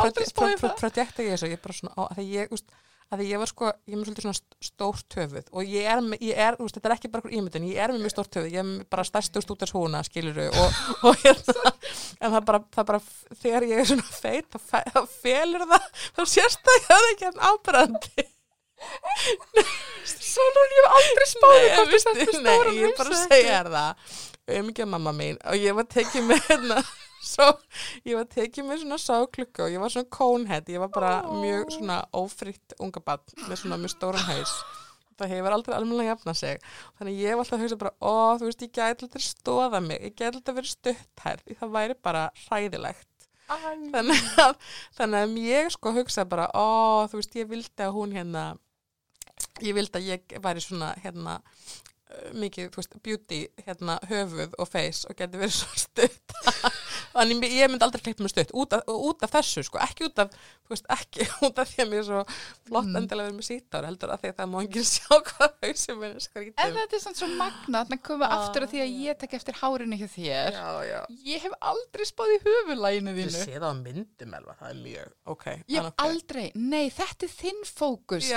projekta ég þessu, ég bara svona, að því ég, úst, að því ég var sko, ég er með svolítið svona st- stórt höfuð og ég er, ég er, úst, þetta er ekki bara ímyndin, ég er með mjög stórt höfuð, ég er með bara stærstu stútars húna, skiluru og, (laughs) og hérna, en það bara, það bara, þegar ég er svona feit, þá, fe- þá felur það, þá sérst það, ég ekki. Svona ég hef aldrei spáði Nei, hvort veistu, þetta er nei, stóra ég bara að segja þér það. Umgjað mamma mín og ég var tekið með hérna svo, ég var tekið með svona sáklukku og ég var svona conehead. Ég var bara Ó. mjög svona ófritt unga bann með svona mjög stóran haus. Það hefur aldrei alveg jafna sig. Þannig ég hef alltaf að hugsa bara ó, þú veist, ég gæti alltaf stóða mig. Ég gæti alltaf verið stutt her það væri bara hræðilegt. Þannig að, þannig að ég sko hugsa bara, ó, þú veist, ég vildi að hún hérna ég vildi að ég væri svona hérna uh, mikið, þú veist, beauty hérna höfuð og face og geti verið svo stutt Þannig ég myndi aldrei klippa mig stutt út af, út af þessu sko, ekki út af, þú veist, ekki (laughs) út af því að mér er svo flott Mm. endilega verið með sítári, heldur að því að það má ekki (laughs) sjá hvað hausum minn er En skrítið. þetta er svona svo magna þannig að koma Ah, aftur að því að ég tek eftir hárinu hjá þér Já, já. Ég hef aldrei spáð í höfulæginu Þú þínu sé það á myndum elva, það er mjög, ok. Ég en hef ok. aldrei, nei þetta er þinn fókus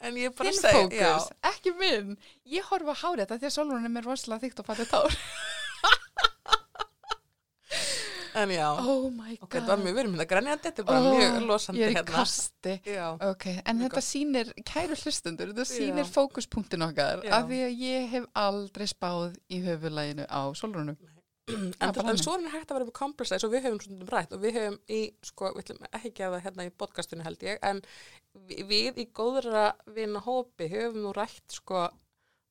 en ég Þinn fókus, ekki minn Ég horfa á hárið þetta því að Solrún er rosalega þykkt og fallið tár (laughs) en já, Oh my god ok, það var mjög verið mynda grænjandi, þetta er bara Ó, mjög losandi Ég er í hérna. kasti Já, Ok, en þetta sýnir, kæru hlustundur, þetta sýnir Já. fókuspunktin okkar Já. af því að ég hef aldrei spáð í höfulæginu á Solrúnu. (clears throat) en, en svo er hægt að vera með komplexa eins og við höfum svona rætt og við höfum í, sko, við ætlum ekki gefa það hérna í podcastinu held ég, en vi- við í góðra vinna hópi höfum nú rætt sko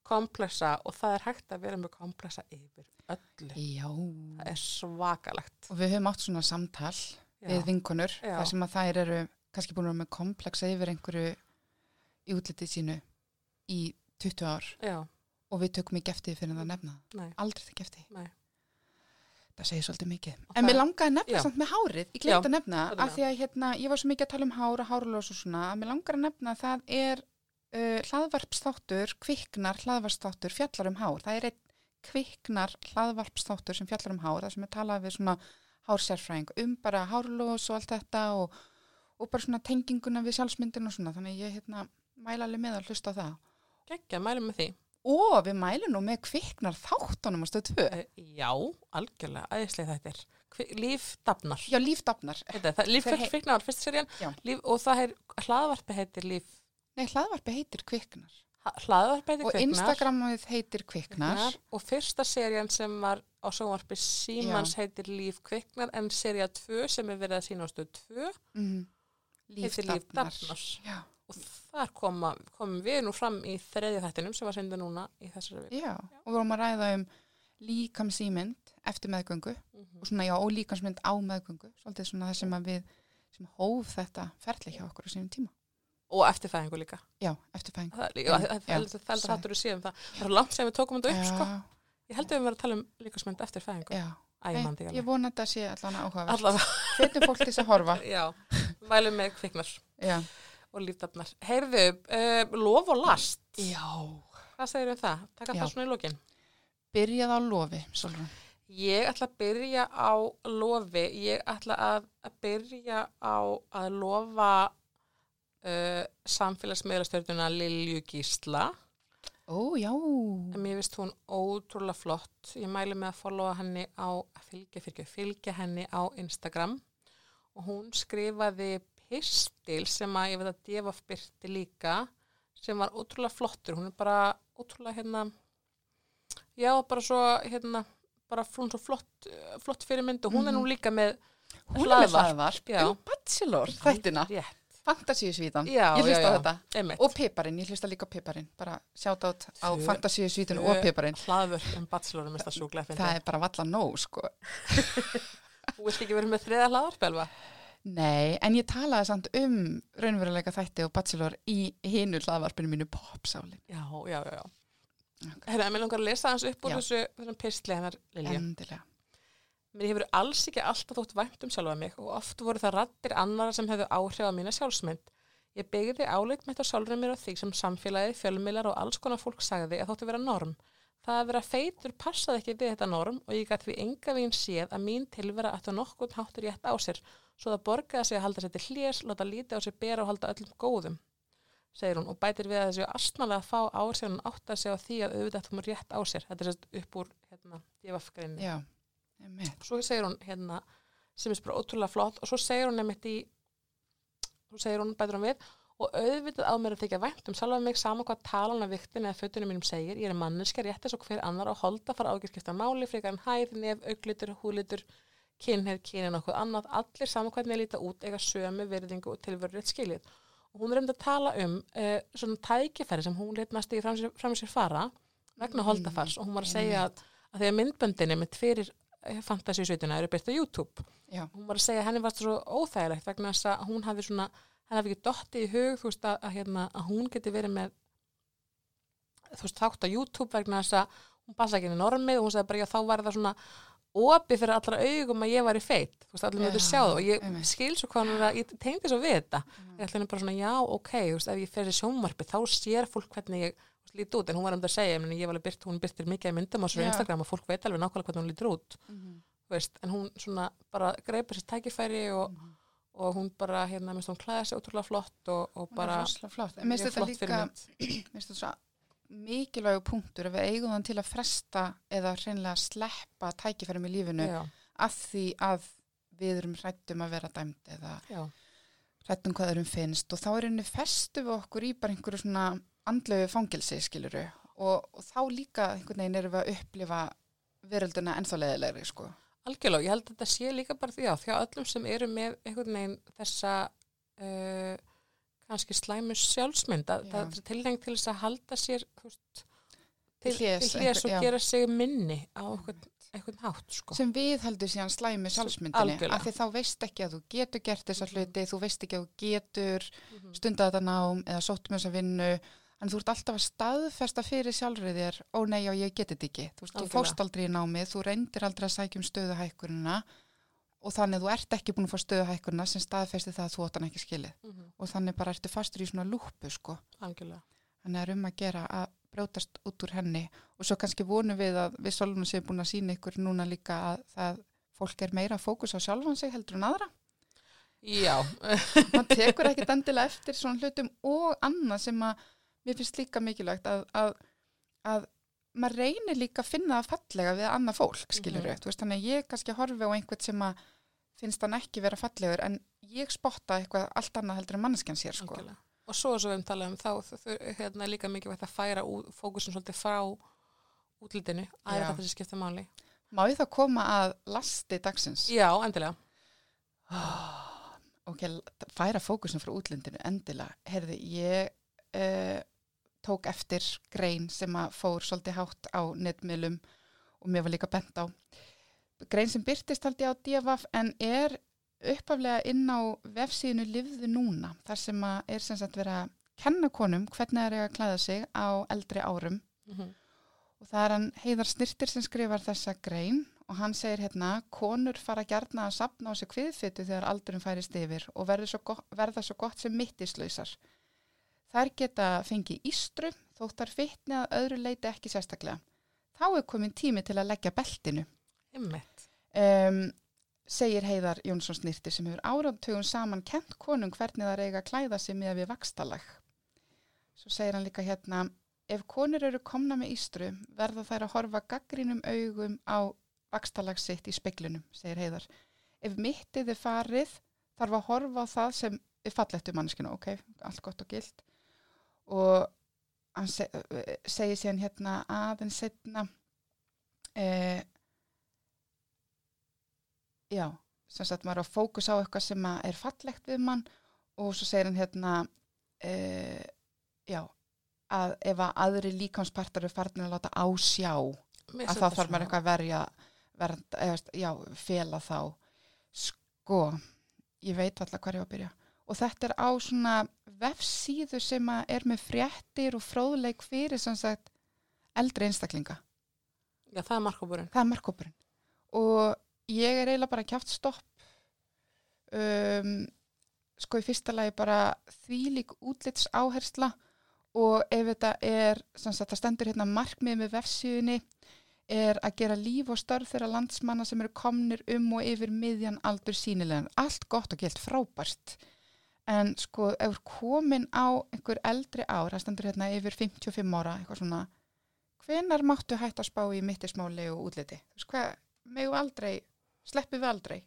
komplexa og það er hægt að vera með komplexa yfir öllu. Já. Það er svakalegt. Og við höfum átt svona samtal við Já, vinkonur, Já. þar sem að þær eru kannski búin að vera með komplexa yfir einhverju í útlitið sínu í 20 ár já, og við tökum ekki eftir fyrir það að nefna nei, Aldrei ekki eftir. nei. Það segir svolítið mikið. En það- mér langaði að nefna Já. samt með hárið. Ég Já, glemt að nefna það er að því að hérna, ég var svo mikið að tala um hár og hárlós og svona. að Mér langar að nefna að það er uh, hlaðvarpsþáttur, kviknar hlaðvarpsþáttur fjallar um hár. Það er einn kviknar hlaðvarpsþáttur sem fjallar um hár. Það sem er talað við svona hársérfræðing um bara hárlós og allt þetta og, og bara svona tenginguna við sjálfsmyndin og svona. Þannig ég hérna, mæla alveg með að hlusta á það. Gekkja, mælum með því. Og við mælum nú með kviknar þáttunum á stöð 2. Eh, Já, algjörlega, æðislega þetta er. Líf dafnar. Já, er líf Þeir hei- kviknar var fyrst serían líf, og það er, hlaðvarpi heitir líf, Nei, hlaðvarpi heitir kviknar. Hlaðvarpi heitir og kviknar. Instagramið heitir kviknar, Kviknar. Og fyrsta serían sem var á sjónvarpi Símans heitir Líf Kviknar en sería 2 sem er verið að sína á stöð 2 mm, heitir Líf já, og þar koma, komum við nú fram í þreðju þættinum sem var senda núna í þessari við já, og við vorum að ræða um líkamsýmynd eftir meðgöngu. Og svona já, og líkamsmynd á meðgöngu. Svolítið svona það sem að við sem hóf þetta ferli hjá okkur á sínum tíma og eftirfæðingu líka. Já, eftir fæðingu það þáttur við síðan það það. Er langt sem við tókum þetta upp sko. Ég held að við verðum að tala um líkasmynd eftirfæðingu Nei, ég vona að þetta sé allan áhugaverð allavega, (laughs) hvetjum fólk þess að horfa. (laughs) Já, mælum með Kviknar. Já, og Lífdafnar. Heyrðu, uh, lof og last. Já. hvað segir um það? taka það svona í lokin. Byrjað á lofi Solrún. Ég ætla að byrja á lofi, ég ætla að, að byrja á að lofa uh, samfélagsmiðlastjörnuna Lilju Gísla. ó, já mér finnst hún ótrúlega flott. Ég mæli með að followa henni á, að fylgja, fylgja, fylgja henni á Instagram. Og hún skrifaði pistil sem að ég veit að Devaf byrti líka, sem var ótrúlega flottur. Hún er bara ótrúlega hérna, já bara svo hérna, bara hún svo flott, flott fyrirmynd og hún er nú líka með hún er með hlaðvarp. hlaðvarp Já. Bachelor þættina, Rétt, Fantasíusvítan ég hlusta á þetta einmitt. og piparinn, ég hlusta líka á piparinn bara sjátt átt á tvö og piparinn Hlaðvörp um bachelorum er það sjúklega það er bara valla nóg sko (laughs) Þú vilt ekki verið með þriða hlaðvarp, Elva? nei, en ég talaði samt um raunveruleika þætti og Bachelor í hinu hlaðvarpinu mínu popsálin Já, já, já, já. Ok. Herra, mér langar að lesa hans upp úr Já. þessu, þessum pistli hennar Lilju. endilega Mér hefur alls ekki alltaf þótt vænt um sjálfa mig og oft voru það rattir annara sem hefðu áhrif á mína sjálfsmynd. Ég byggði áleitt með þetta sjálfur mér á því sem samfélagi, fjölmiðlar og alls konar fólk sagði að þóttu vera norm. Það að vera feitur passaði ekki við þetta norm og ég gæti því enga veginn séð að mín tilvera að nokkuð háttur rétt á sér svo það borgaði sig að halda sér til hlés, láta lítið á sér bera og halda öllum góðum segir hún og bætir við að þessu astnalega að fá ár sér hún átt að segja því að auðvitað ættum rétt á sér. Þetta er sérst upp úr hérna, einmitt. svo segir hún hérna sem er bara ótrúlega flott og svo segir hún nefnitt í svo segir hún bætur hún við og auðvitað á mér að þykja vænt um sjálfa mig sama hvað talan af viktin eða fötunum mínum segir. Ég er manneska rétt eins og hver annar og holda fara ágjörskipta máli frekar en hæð, nef, auglitur, húlitur kynheð, kynin og okkur annað. Allir sama hvernig ég líta út eiga sömu virðingu og tilveru rétt skilið. Og hún er um að tala um uh, svona tækifæri sem hún leitnast í fram sér, fara vegna holdafars. Og hún var að segja að, að því að myndböndinni með tverir fantasísveituna eru byrkt á YouTube Já. hún var að segja að henni var svo óþægilegt vegna þess að hún hafi svona henni hafi ekki dottið í hug þú veist að, að, hérna, að hún geti verið með þú veist þátt á YouTube vegna þess að hún passa ekki inn í normið og hún sagði bara já þá var það svona opið fyrir allra augum að ég var í feitt þú veist allir Já, sjá það og ég einmitt. skil svo hvað hún er að ég tengdi svo við þetta ég ætla henni bara svona já ok veist ef ég fer í sjónvarpi þá sér fólk hvernig ég þú veist, lít út en hún var um það að segja ég, meni, ég var alveg byrt, hún byrtir mikið í myndum á svo. Instagram og fólk veit alveg nákvæmlega hvernig hún lítur út Mhm. þú veist, en hún svona bara greipur sér tækifæri og, Mhm. og hún bara hérna, minnst hún klæða sig ótrúlega flott og, og bara flott. Mjög þetta líka, (clears throat) finnst þetta mikilvægu punktur að við eigum þann til að fresta eða hreinlega sleppa tækifærum í lífinu já, af því að við erum hrættum að vera dæmd eða hrættum hvað öðrum finnst og þá er henni festu við okkur í bara einhverju svona andlegu fangelsi skiluru og, og þá líka einhvern veginn erum við að upplifa verölduna ennþá leðilegri sko. algjörlega, ég held að þetta sé líka bara því að því að öllum sem eru með einhvern veginn þessa uh, kannski slæmu sjálfsmynd að Já. það er tilhengt til þess að halda sér veist, til, hlés og gera sig minni á einhvern, einhvern hátt sko. sem við heldur síðan slæmi sjálfsmyndinni Algjörlega. af því þá veist ekki að þú getur gert þessa Mhm. hluti, þú veist ekki að þú getur Mhm. stundað þetta nám eða sótt með þessa vinnu en þú ert alltaf að staðfesta fyrir sjálfrið þér ó nei, já, ég geti þetta ekki. Þú, veist, þú fórst aldrei í námið, þú reyndir aldrei að sækja um stöðuhækkunina og þannig að þú ert ekki búin að fá stöðuhækkunina sem staðfesti það að þú átt hann ekki skilið. Mhm. og þannig bara ertu fastur í svona lúpu sko. algjörlega. Þannig er um að gera að brjótast út úr henni. Og svo kannski vonum við að við solunum séum búin að sína ykkur núna líka að það fólk er meira fókus á sjálfan sig heldur en aðra. Já, (laughs) maður tekur ekkit endilega eftir svona hlutum og annað sem að mér finnst líka mikilvægt að, að, að maður reynir líka að finna það fallega við annað fólk, skilur Mhm. þú veist, þannig að ég kannski horfi á einhvern sem að finnst hann ekki vera fallegur en ég spotta eitthvað allt annað heldur en manneskjan sér, sko. algjörlega og svo eins og við um talað um þá þau- hérna er líka mikið vægt að færa fókusin svolítið frá útlitinu að þetta sem skipta máli Má ég þá koma að lasti dagsins? já, endilega Ok, færa fókusin frá útlindinu, endilega. Herði, ég uh, tók eftir grein sem að fór svolítið hátt á netmiðlum og mér var líka bent á. Grein sem byrtist haldi á DFF en er uppaflega inn á vefsíðinu Livðu núna, þar sem að er sem sagt verið að kenna konum hvernig það er að klæða sig á eldri árum mm -hmm. og það er hann Heiðar Snirtir sem skrifar þessa grein og hann segir hérna konur fara gjarna að sapna á sig kviðfytu þegar aldurum færist yfir og verða svo gott, verða svo gott sem mittislausar. Þær geta fengið ístru þóttar fytni að öðru leiti ekki sérstaklega. Þá er komin tími til að leggja beltinu. Einmitt. Um, segir Heiðar Jónsson Snirtir sem hefur áratugum saman kent konum hvernig það eiga að klæða sig með við vakstalag. Svo segir hann líka hérna, ef konur eru komna með ístru verða þær að horfa gaggrínum augum á vakstalag sitt í speklunum, segir Heiðar. Ef mittið er farið þarf að horfa á það sem er fallegt um manneskinu, ok, allt gott og gilt. Og hann seg, segir síðan hérna aðeins setna, eh, já, sem sagt maður að fókus á eitthvað sem er fallegt við mann og svo segir hann hérna uh, já að ef að aðri líkanspartar eru farnir að láta ásjá Mér að þá þarf maður eitthvað að verja vernd, eða, já, fela þá. Sko ég veit alltaf hvað ég var að byrja og þetta er á svona vefsíðu sem er með fréttir og fróðleik fyrir sagt eldri einstaklinga Já, það er markópurinn. það er markkópurinn og ég er eiginlega bara kjátt stopp um, sko í fyrsta lagi bara þvílík útlits áhersla og ef þetta er sagt það stendur hérna markmið með vefsíðunni er að gera líf og störf þeirra landsmanna sem eru komnir um og yfir miðjan aldur sínilegan. Allt gott og gilt frábært. En sko, ef komin á einhver eldri ár, það stendur hérna yfir 55 ára, eitthvað svona, hvenar máttu hægt að spá í mittismáli og útliti? Þú veist hvað, megu aldrei, sleppum við aldrei?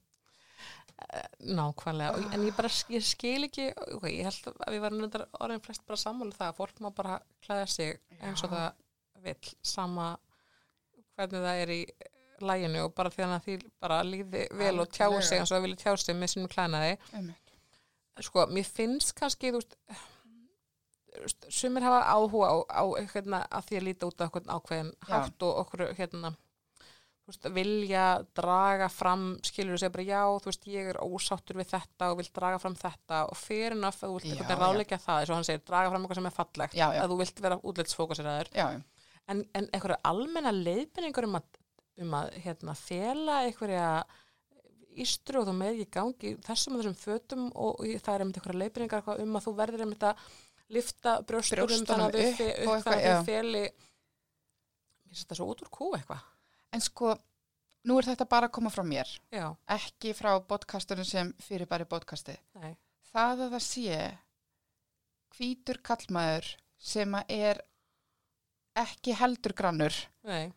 Nákvæmlega, ah. en ég bara ég skil ekki, ok, ég held að við varum orðin flest bara sammála það að fólk má bara klæða sig eins og Já. það vill, sama hvernig það er í læginu og bara því að því bara líði vel og tjái sig eins og það vilja tjá sig með sínum klænaði Einmitt. Sko, mér finnst kannski, þú veist, sumir hafa áhuga á, á hérna, að því að líta út á okkur ákveðin Já. hátt og okkur, hérna, þú veist, vilja draga fram, skilur þú segja bara, já, þú veist, ég er ósáttur við þetta og vil draga fram þetta og fyrir að þú vilt Já, eitthvað já. ráleika það, eins og hann segir, draga fram eitthvað sem er fallegt, Já, já. að þú vilt vera útlitsfókuseraður, já, en, en einhverja almenna leiðbendingur um að, um að hérna, fela einhverja ístru og þú með ekki gangi þessum og þessum fötum og, það er leiðbendingar eitthvað um að þú verður einmitt að lifta brjóstunum þannig að þau þau feli finnst þetta svo út úr kú eitthvað. En sko nú er þetta bara að koma frá mér já, ekki frá podcastunum sem fyrir bara í podcasti. Nei, það að það sé hvítur kallmaður sem að er ekki heldur grannur nei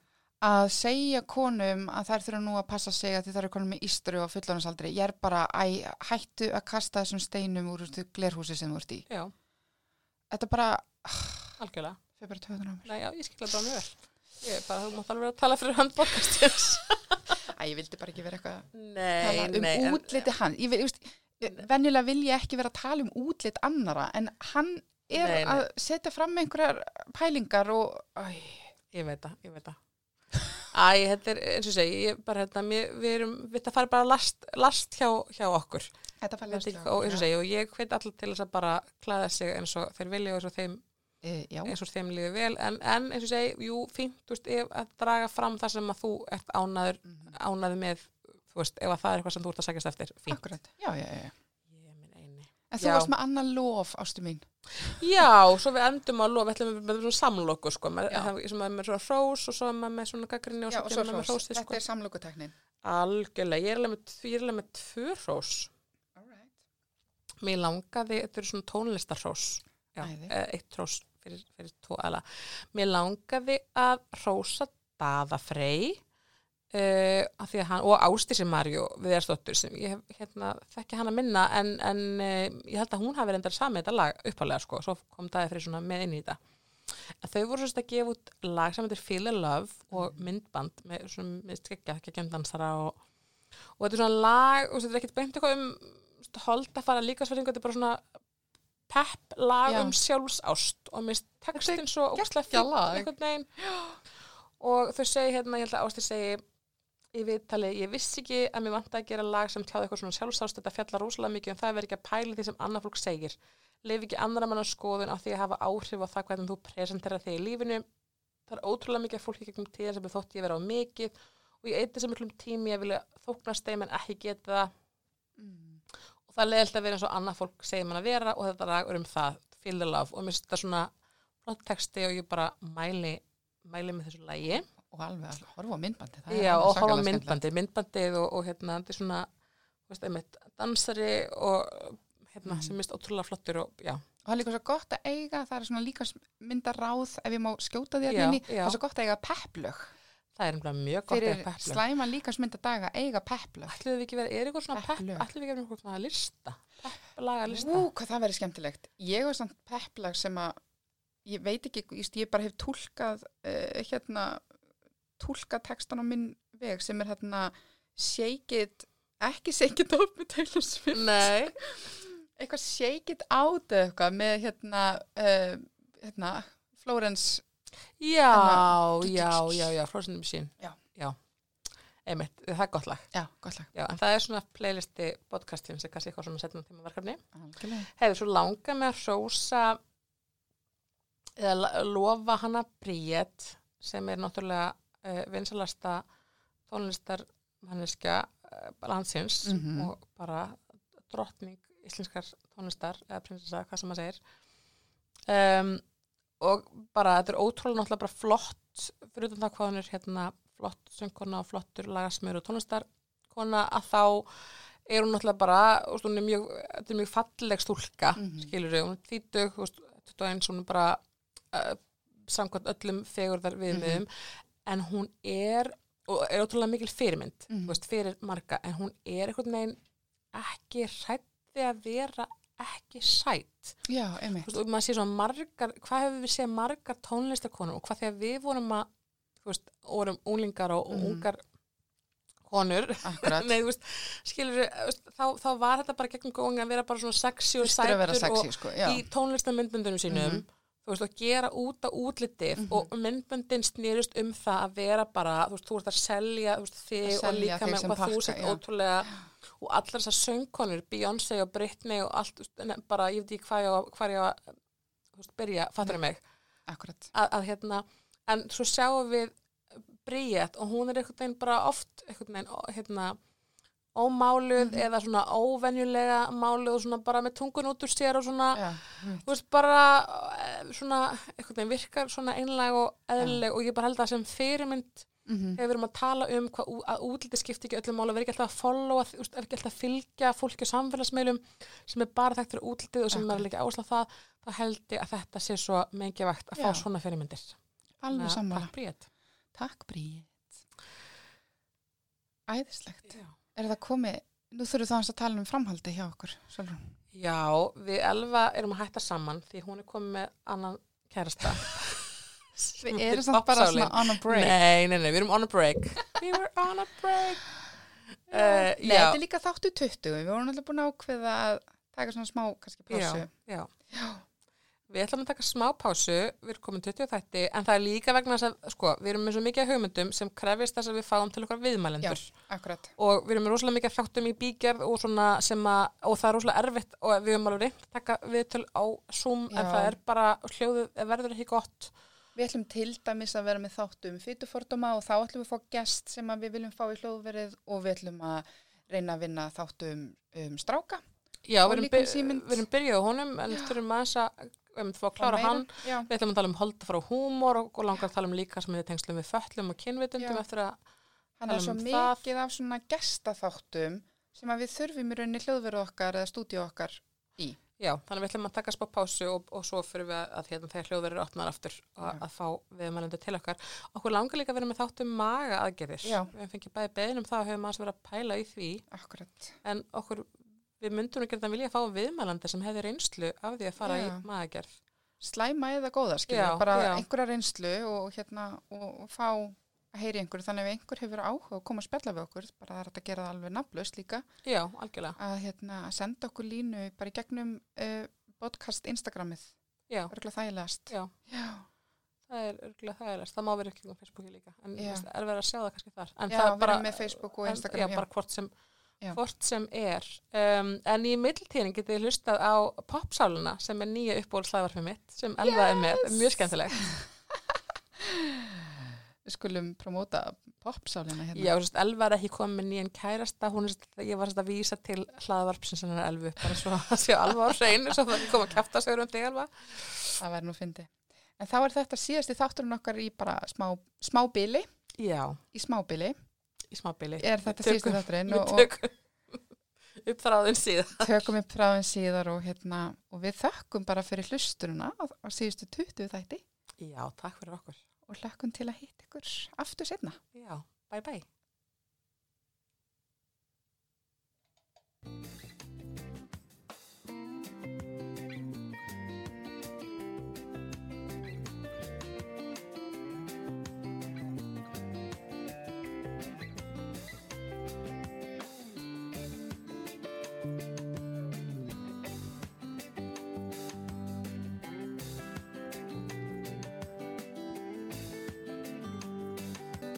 að segja konum að þær þurfa nú að passa sig að þið þarf konum með ístru og fullónasaldri ég er bara, æ, hættu að kasta þessum steinum úr glerhúsi sem þú ert í. Já, þetta bara, algjörlega. þau bara töðunar á mér. Nei, já, ég skilja bara mjög vel. Ég er bara, þú mátt alveg að tala fyrir hann podcastins. (laughs) Æ, ég vildi bara ekki vera eitthvað að um en- útliti hann. Ég, vil- ég, veist, venjulega vil ég ekki vera að tala um útlit annara en hann er Nei, nei. að setja fram einhverjar pælingar og æ, Ég veit það, ég veit það. Æ, þetta er eins og segi, ég bara hérna, við erum, við það fara bara last, last hjá, hjá okkur. þetta fær Þetta, og eins og segi, og ég hveit allir til þess að bara klæða sig eins og þeir vilja og eins og þeim, e, já, eins og þeim líður vel, en, en eins og segi, jú, fínt, þú veist, að draga fram það sem að þú ert ánaður, Mhm. ánaður með, þú veist, ef að það er eitthvað sem þú ert að sækjast eftir, fínt. akkurat já, já, já, já. Ég er minn eini. En þú Já. varst með annan lof, ástu mín Já, svo við endum að lofa, við ætlum með, svona samloku, sko, með, Já. það, sem er með svona hrós og svo maður með svona gaggrinni og já, svo og svo kemur maður með hrós, hrósið, sko. þetta er samlokuteknin Algjörlega, ég er alveg með, ég er alveg með tvö hrós. Mér langaði, þetta eru svona tónlistarhrós. Já, Æði. eh, eitt hrós fyrir, fyrir tvo aðla. Mér langaði að hrósa Daða Frey uh, af því að hann, og Ástísi Marjó Viðarsdóttur sem ég hef hérna, þekki hann að minna en, en uh, ég held að hún hafi reyndar samið þetta lag uppalega sko, svo kom Daði Frey svona með inn í þetta. En þau voru svona að gefa út lag sem heitir Feel a Love og myndband með svona með skeggja, geggjumdansara og, og þetta er svona lag, og þetta er ekkert beint eitthvað um hold að fara líkasverðingu, þetta er bara svona pepp lag Já. um sjálfsást og mér textin svo geggjað lag. einhvern veginn og þau segi hérna, ég held að Ásti segi í viðtali, ég vissi ekki að mér vant að gera lag sem tjáði eitthvað svona sjálfsást þetta fjallar rosalega mikið um það verið ekki að pæla því sem annar fólk segir. Leif ekki annara manna skoðun á því að hafa áhrif á það hvernig þú presenterar þig í lífinu. Það er ótrúlega mikið af fólki gegnum tíðan sem er þótt ég vera á mikið og ég eitthvað sem miklum tími að vilja þóknast þeim en ekki geta það. Mm. og það leiðilt að vera eins og annað fólk segir mann að vera og þetta lag er um það, feel the love. Og mér svona og alveg að horfa á myndbandi er Já, og horfa á skemmtilegt. myndbandið, og, og hérna, þetta er svona veist, einmitt, dansari og hérna, Mhm. sem mist ótrúlega flottur og já, og það er líka svo gott að eiga það er svona líka myndaráð ef ég má skjóta því að Já, inni já. það er svo gott að eiga pepplög það er einhverja mjög gott fyrir eða peplum. slæma líkasmyndadaga eiga pepplög Ætluðu við ekki verið, er eitthvað svona pepp, Pepplög. ætluðu við ekki verið eitthvað svona lista, pepplaga lista Ú, hvað það verður skemmtilegt ég var samt pepplag sem að ég veit ekki, ég bara hef túlkað uh, hérna túlkað textan á minn veg sem er hérna shake it ekki shake it up með Taylor Swift. Nei, (laughs) eitthvað shake it out eitthvað með hérna uh, hérna Florence. Já, Hérna- já, já, já, Frozen Machine Já. já, einmitt, það er gott lag. Já, gott lag. Já, en það er svona playlisti podcastin sem kannski eitthvað svona setjum tíma verkefni. Hefur svo langa með að hrósa eða lofa hana Bríett sem er náttúrulega vinsalasta tónlistar manneskja uh, landsins Mhm. og bara drottning íslenskar tónlistar eða prinsessa, hvað sem maður segir. Um, og bara þetta er ótrúlega náttúrulega bara flott fyrir utan það hvað hún er hérna flott söngkona og flottur lagasmur og tónlistarkona að þá er hún náttúrulega bara, veist, hún er mjög, þetta er mjög falleg stúlka, mm Mhm. skilur við, hún er veist, 21, hún er bara uh, samkvæmt öllum fegurðar viðmiðum, en hún er, og er ótrúlega mikil fyrirmynd, þú veist, fyrir marga, en hún er einhvern veginn ekki hrætti að vera ekki sætt. já, einmitt veist, og maður sé svona margar, hvað hefur við séð margar tónlistakonur og hvað þegar við vorum að, veist, vorum unglingar og, Mhm. ungar konur. (laughs) Nei, veist, skilur, þá, þá var þetta bara gegnum góðan að vera bara svona sexy og sætur sexy, og sko, í tónlistamindböndunum sínum Mhm. Þú veist, og gera út á útlitið Mhm. og myndböndin snýrist um það að vera bara, þú veist, þú ert að selja veist, þig Að og selja líka þig með hvað þú sett ótrúlega og allar þessar söngkonur, Beyoncé og Britney og allt, veist, bara, ég veit ekki hvað ég á, hvað ég á að byrja, fattur mig akkurat. að, að hérna, en svo sjáum við Bríett og hún er einhvern veginn bara oft einhvern veginn, hérna ómáluð Mhm. eða svona óvenjulega máluð og svona bara með tungun út úr sér og svona, Já, þú veist, bara eh, svona, einhvern veginn virkar svona einlega og eðlileg og ég bara held að sem fyrirmynd mm þegar við erum að tala um hvað, að útliti skipti ekki öllum máli, vera ekki alltaf að followa, þú veist, er ekki alltaf að fylgja fólki á samfélagsmeilum sem er bara þekkt fyrir útlitið og sem Akkurat. er líka áslað það, þá held ég að þetta sé svo mikið vægt að fá Já. svona fyrirmyndir. alveg að sammála. Takk, Bríð. Já. Er það komið, nú þurfum það að tala um framhaldi hjá okkur, Sólrún. Já, við Elva erum að hætta saman því hún er komið með annan kærasta. (laughs) Við erum samt bara svona on a break. Nei, nei, nei, við erum on a break. (laughs) We were on a break. Uh, Nei, já, þetta er líka þáttu 20. Við vorum alltaf búin að ákveða að taka svona smá, kannski, pásu. já, já. Við ætlum að taka smá pásu, við erum komin 20 þætti, en það er líka vegna þess að, sko, við erum með svo mikið af hugmyndum sem krefist þess að við fáum til okkar viðmælendur. Akkurat. og við erum með rosalega mikið þáttum í bígerð og svona sem að, og það er rosalega erfitt og við erum alveg reynd að taka viðtöl á Zoom en Já. það er bara, hljóðið verður ekki gott Við ætlum til dæmis að vera með þáttu um fytufordóma og þá ætlum við að fá gest sem að við viljum fá í hljóðverið og við ætlum að reyna að vinna þáttu um, stráka. Já, Og við erum, um byr, við erum byrjuð á honum en þurfum aðeins að um, fá að klára hann Já, við ætlum að tala um holda frá húmor og, og langar að tala um líka sem við tengslum við föllum og kynvitundum eftir að, hann er tala svo um það. mikið af svona gestaþáttum sem að við þurfum í rauninni hljóðverið okkar eða stúdíu okkar í. já, þannig að við ætlum að taka spá pásu og, og svo fyrir við að, að hérna, þegar hljóðverður opnar aftur og Já. að fá viðmælandi til okkar okkur langar líka að vera með þáttum maga aðgerðir Já. við fengið bæði beðin um það og hefum aðeins verið að pæla í því Akkurat. en okkur, við myndum nú geta vilja að fá viðmælandi sem hefði reynslu af því að fara Já. í magagerð. Slæma eða góða, skilja, bara já. einhverja reynslu og hérna, og, og fá að heyri einhverju, þannig að ef einhver hefur áhuga að koma að spjalla við okkur, bara það er að gera það alveg nafnlaust líka, Já, algjörlega. að hérna, að senda okkur línu bara í gegnum uh, podcast Instagramið, örgulega þægilegast. Já. Já, það er örgulega þægilegast. Það má vera ekki á Facebooki líka, en er verið að sjá það kannski þar. En já það er bara, með Facebook og Instagram, já, bara hvort sem. Hvort sem er. Um, en í middeltíðin getið þið hlustað á popsáluna sem er nýja uppbólslaðvarfið mitt sem Elva er með, mjög skemmtilegt. Við skulum promóta popsálina hérna. Já, veist, Elva er ekki komið með nýjan kærasta, hún er, sem sagt- ég var sérst að vísa til hlaðvarpsins hennar Elvu, bara svo að sjá Elva á hreinu, svo það kom að kæfta sig um þig Elva. Það væri nú fyndi. En þá er þetta síðasti þátturinn okkar í bara smá, smá bili, Já, í smá bili, í smábili. Er þetta síðustu þátturinn við tökum upp fráðin síðar. Tökum upp fráðin síðar og, hérna, og við þökkum bara fyrir hlusturuna á, á síðustu 20 þætti. Já, takk fyrir okkur. Og hlökkum til að hitt ykkur aftur senna já, bye bye.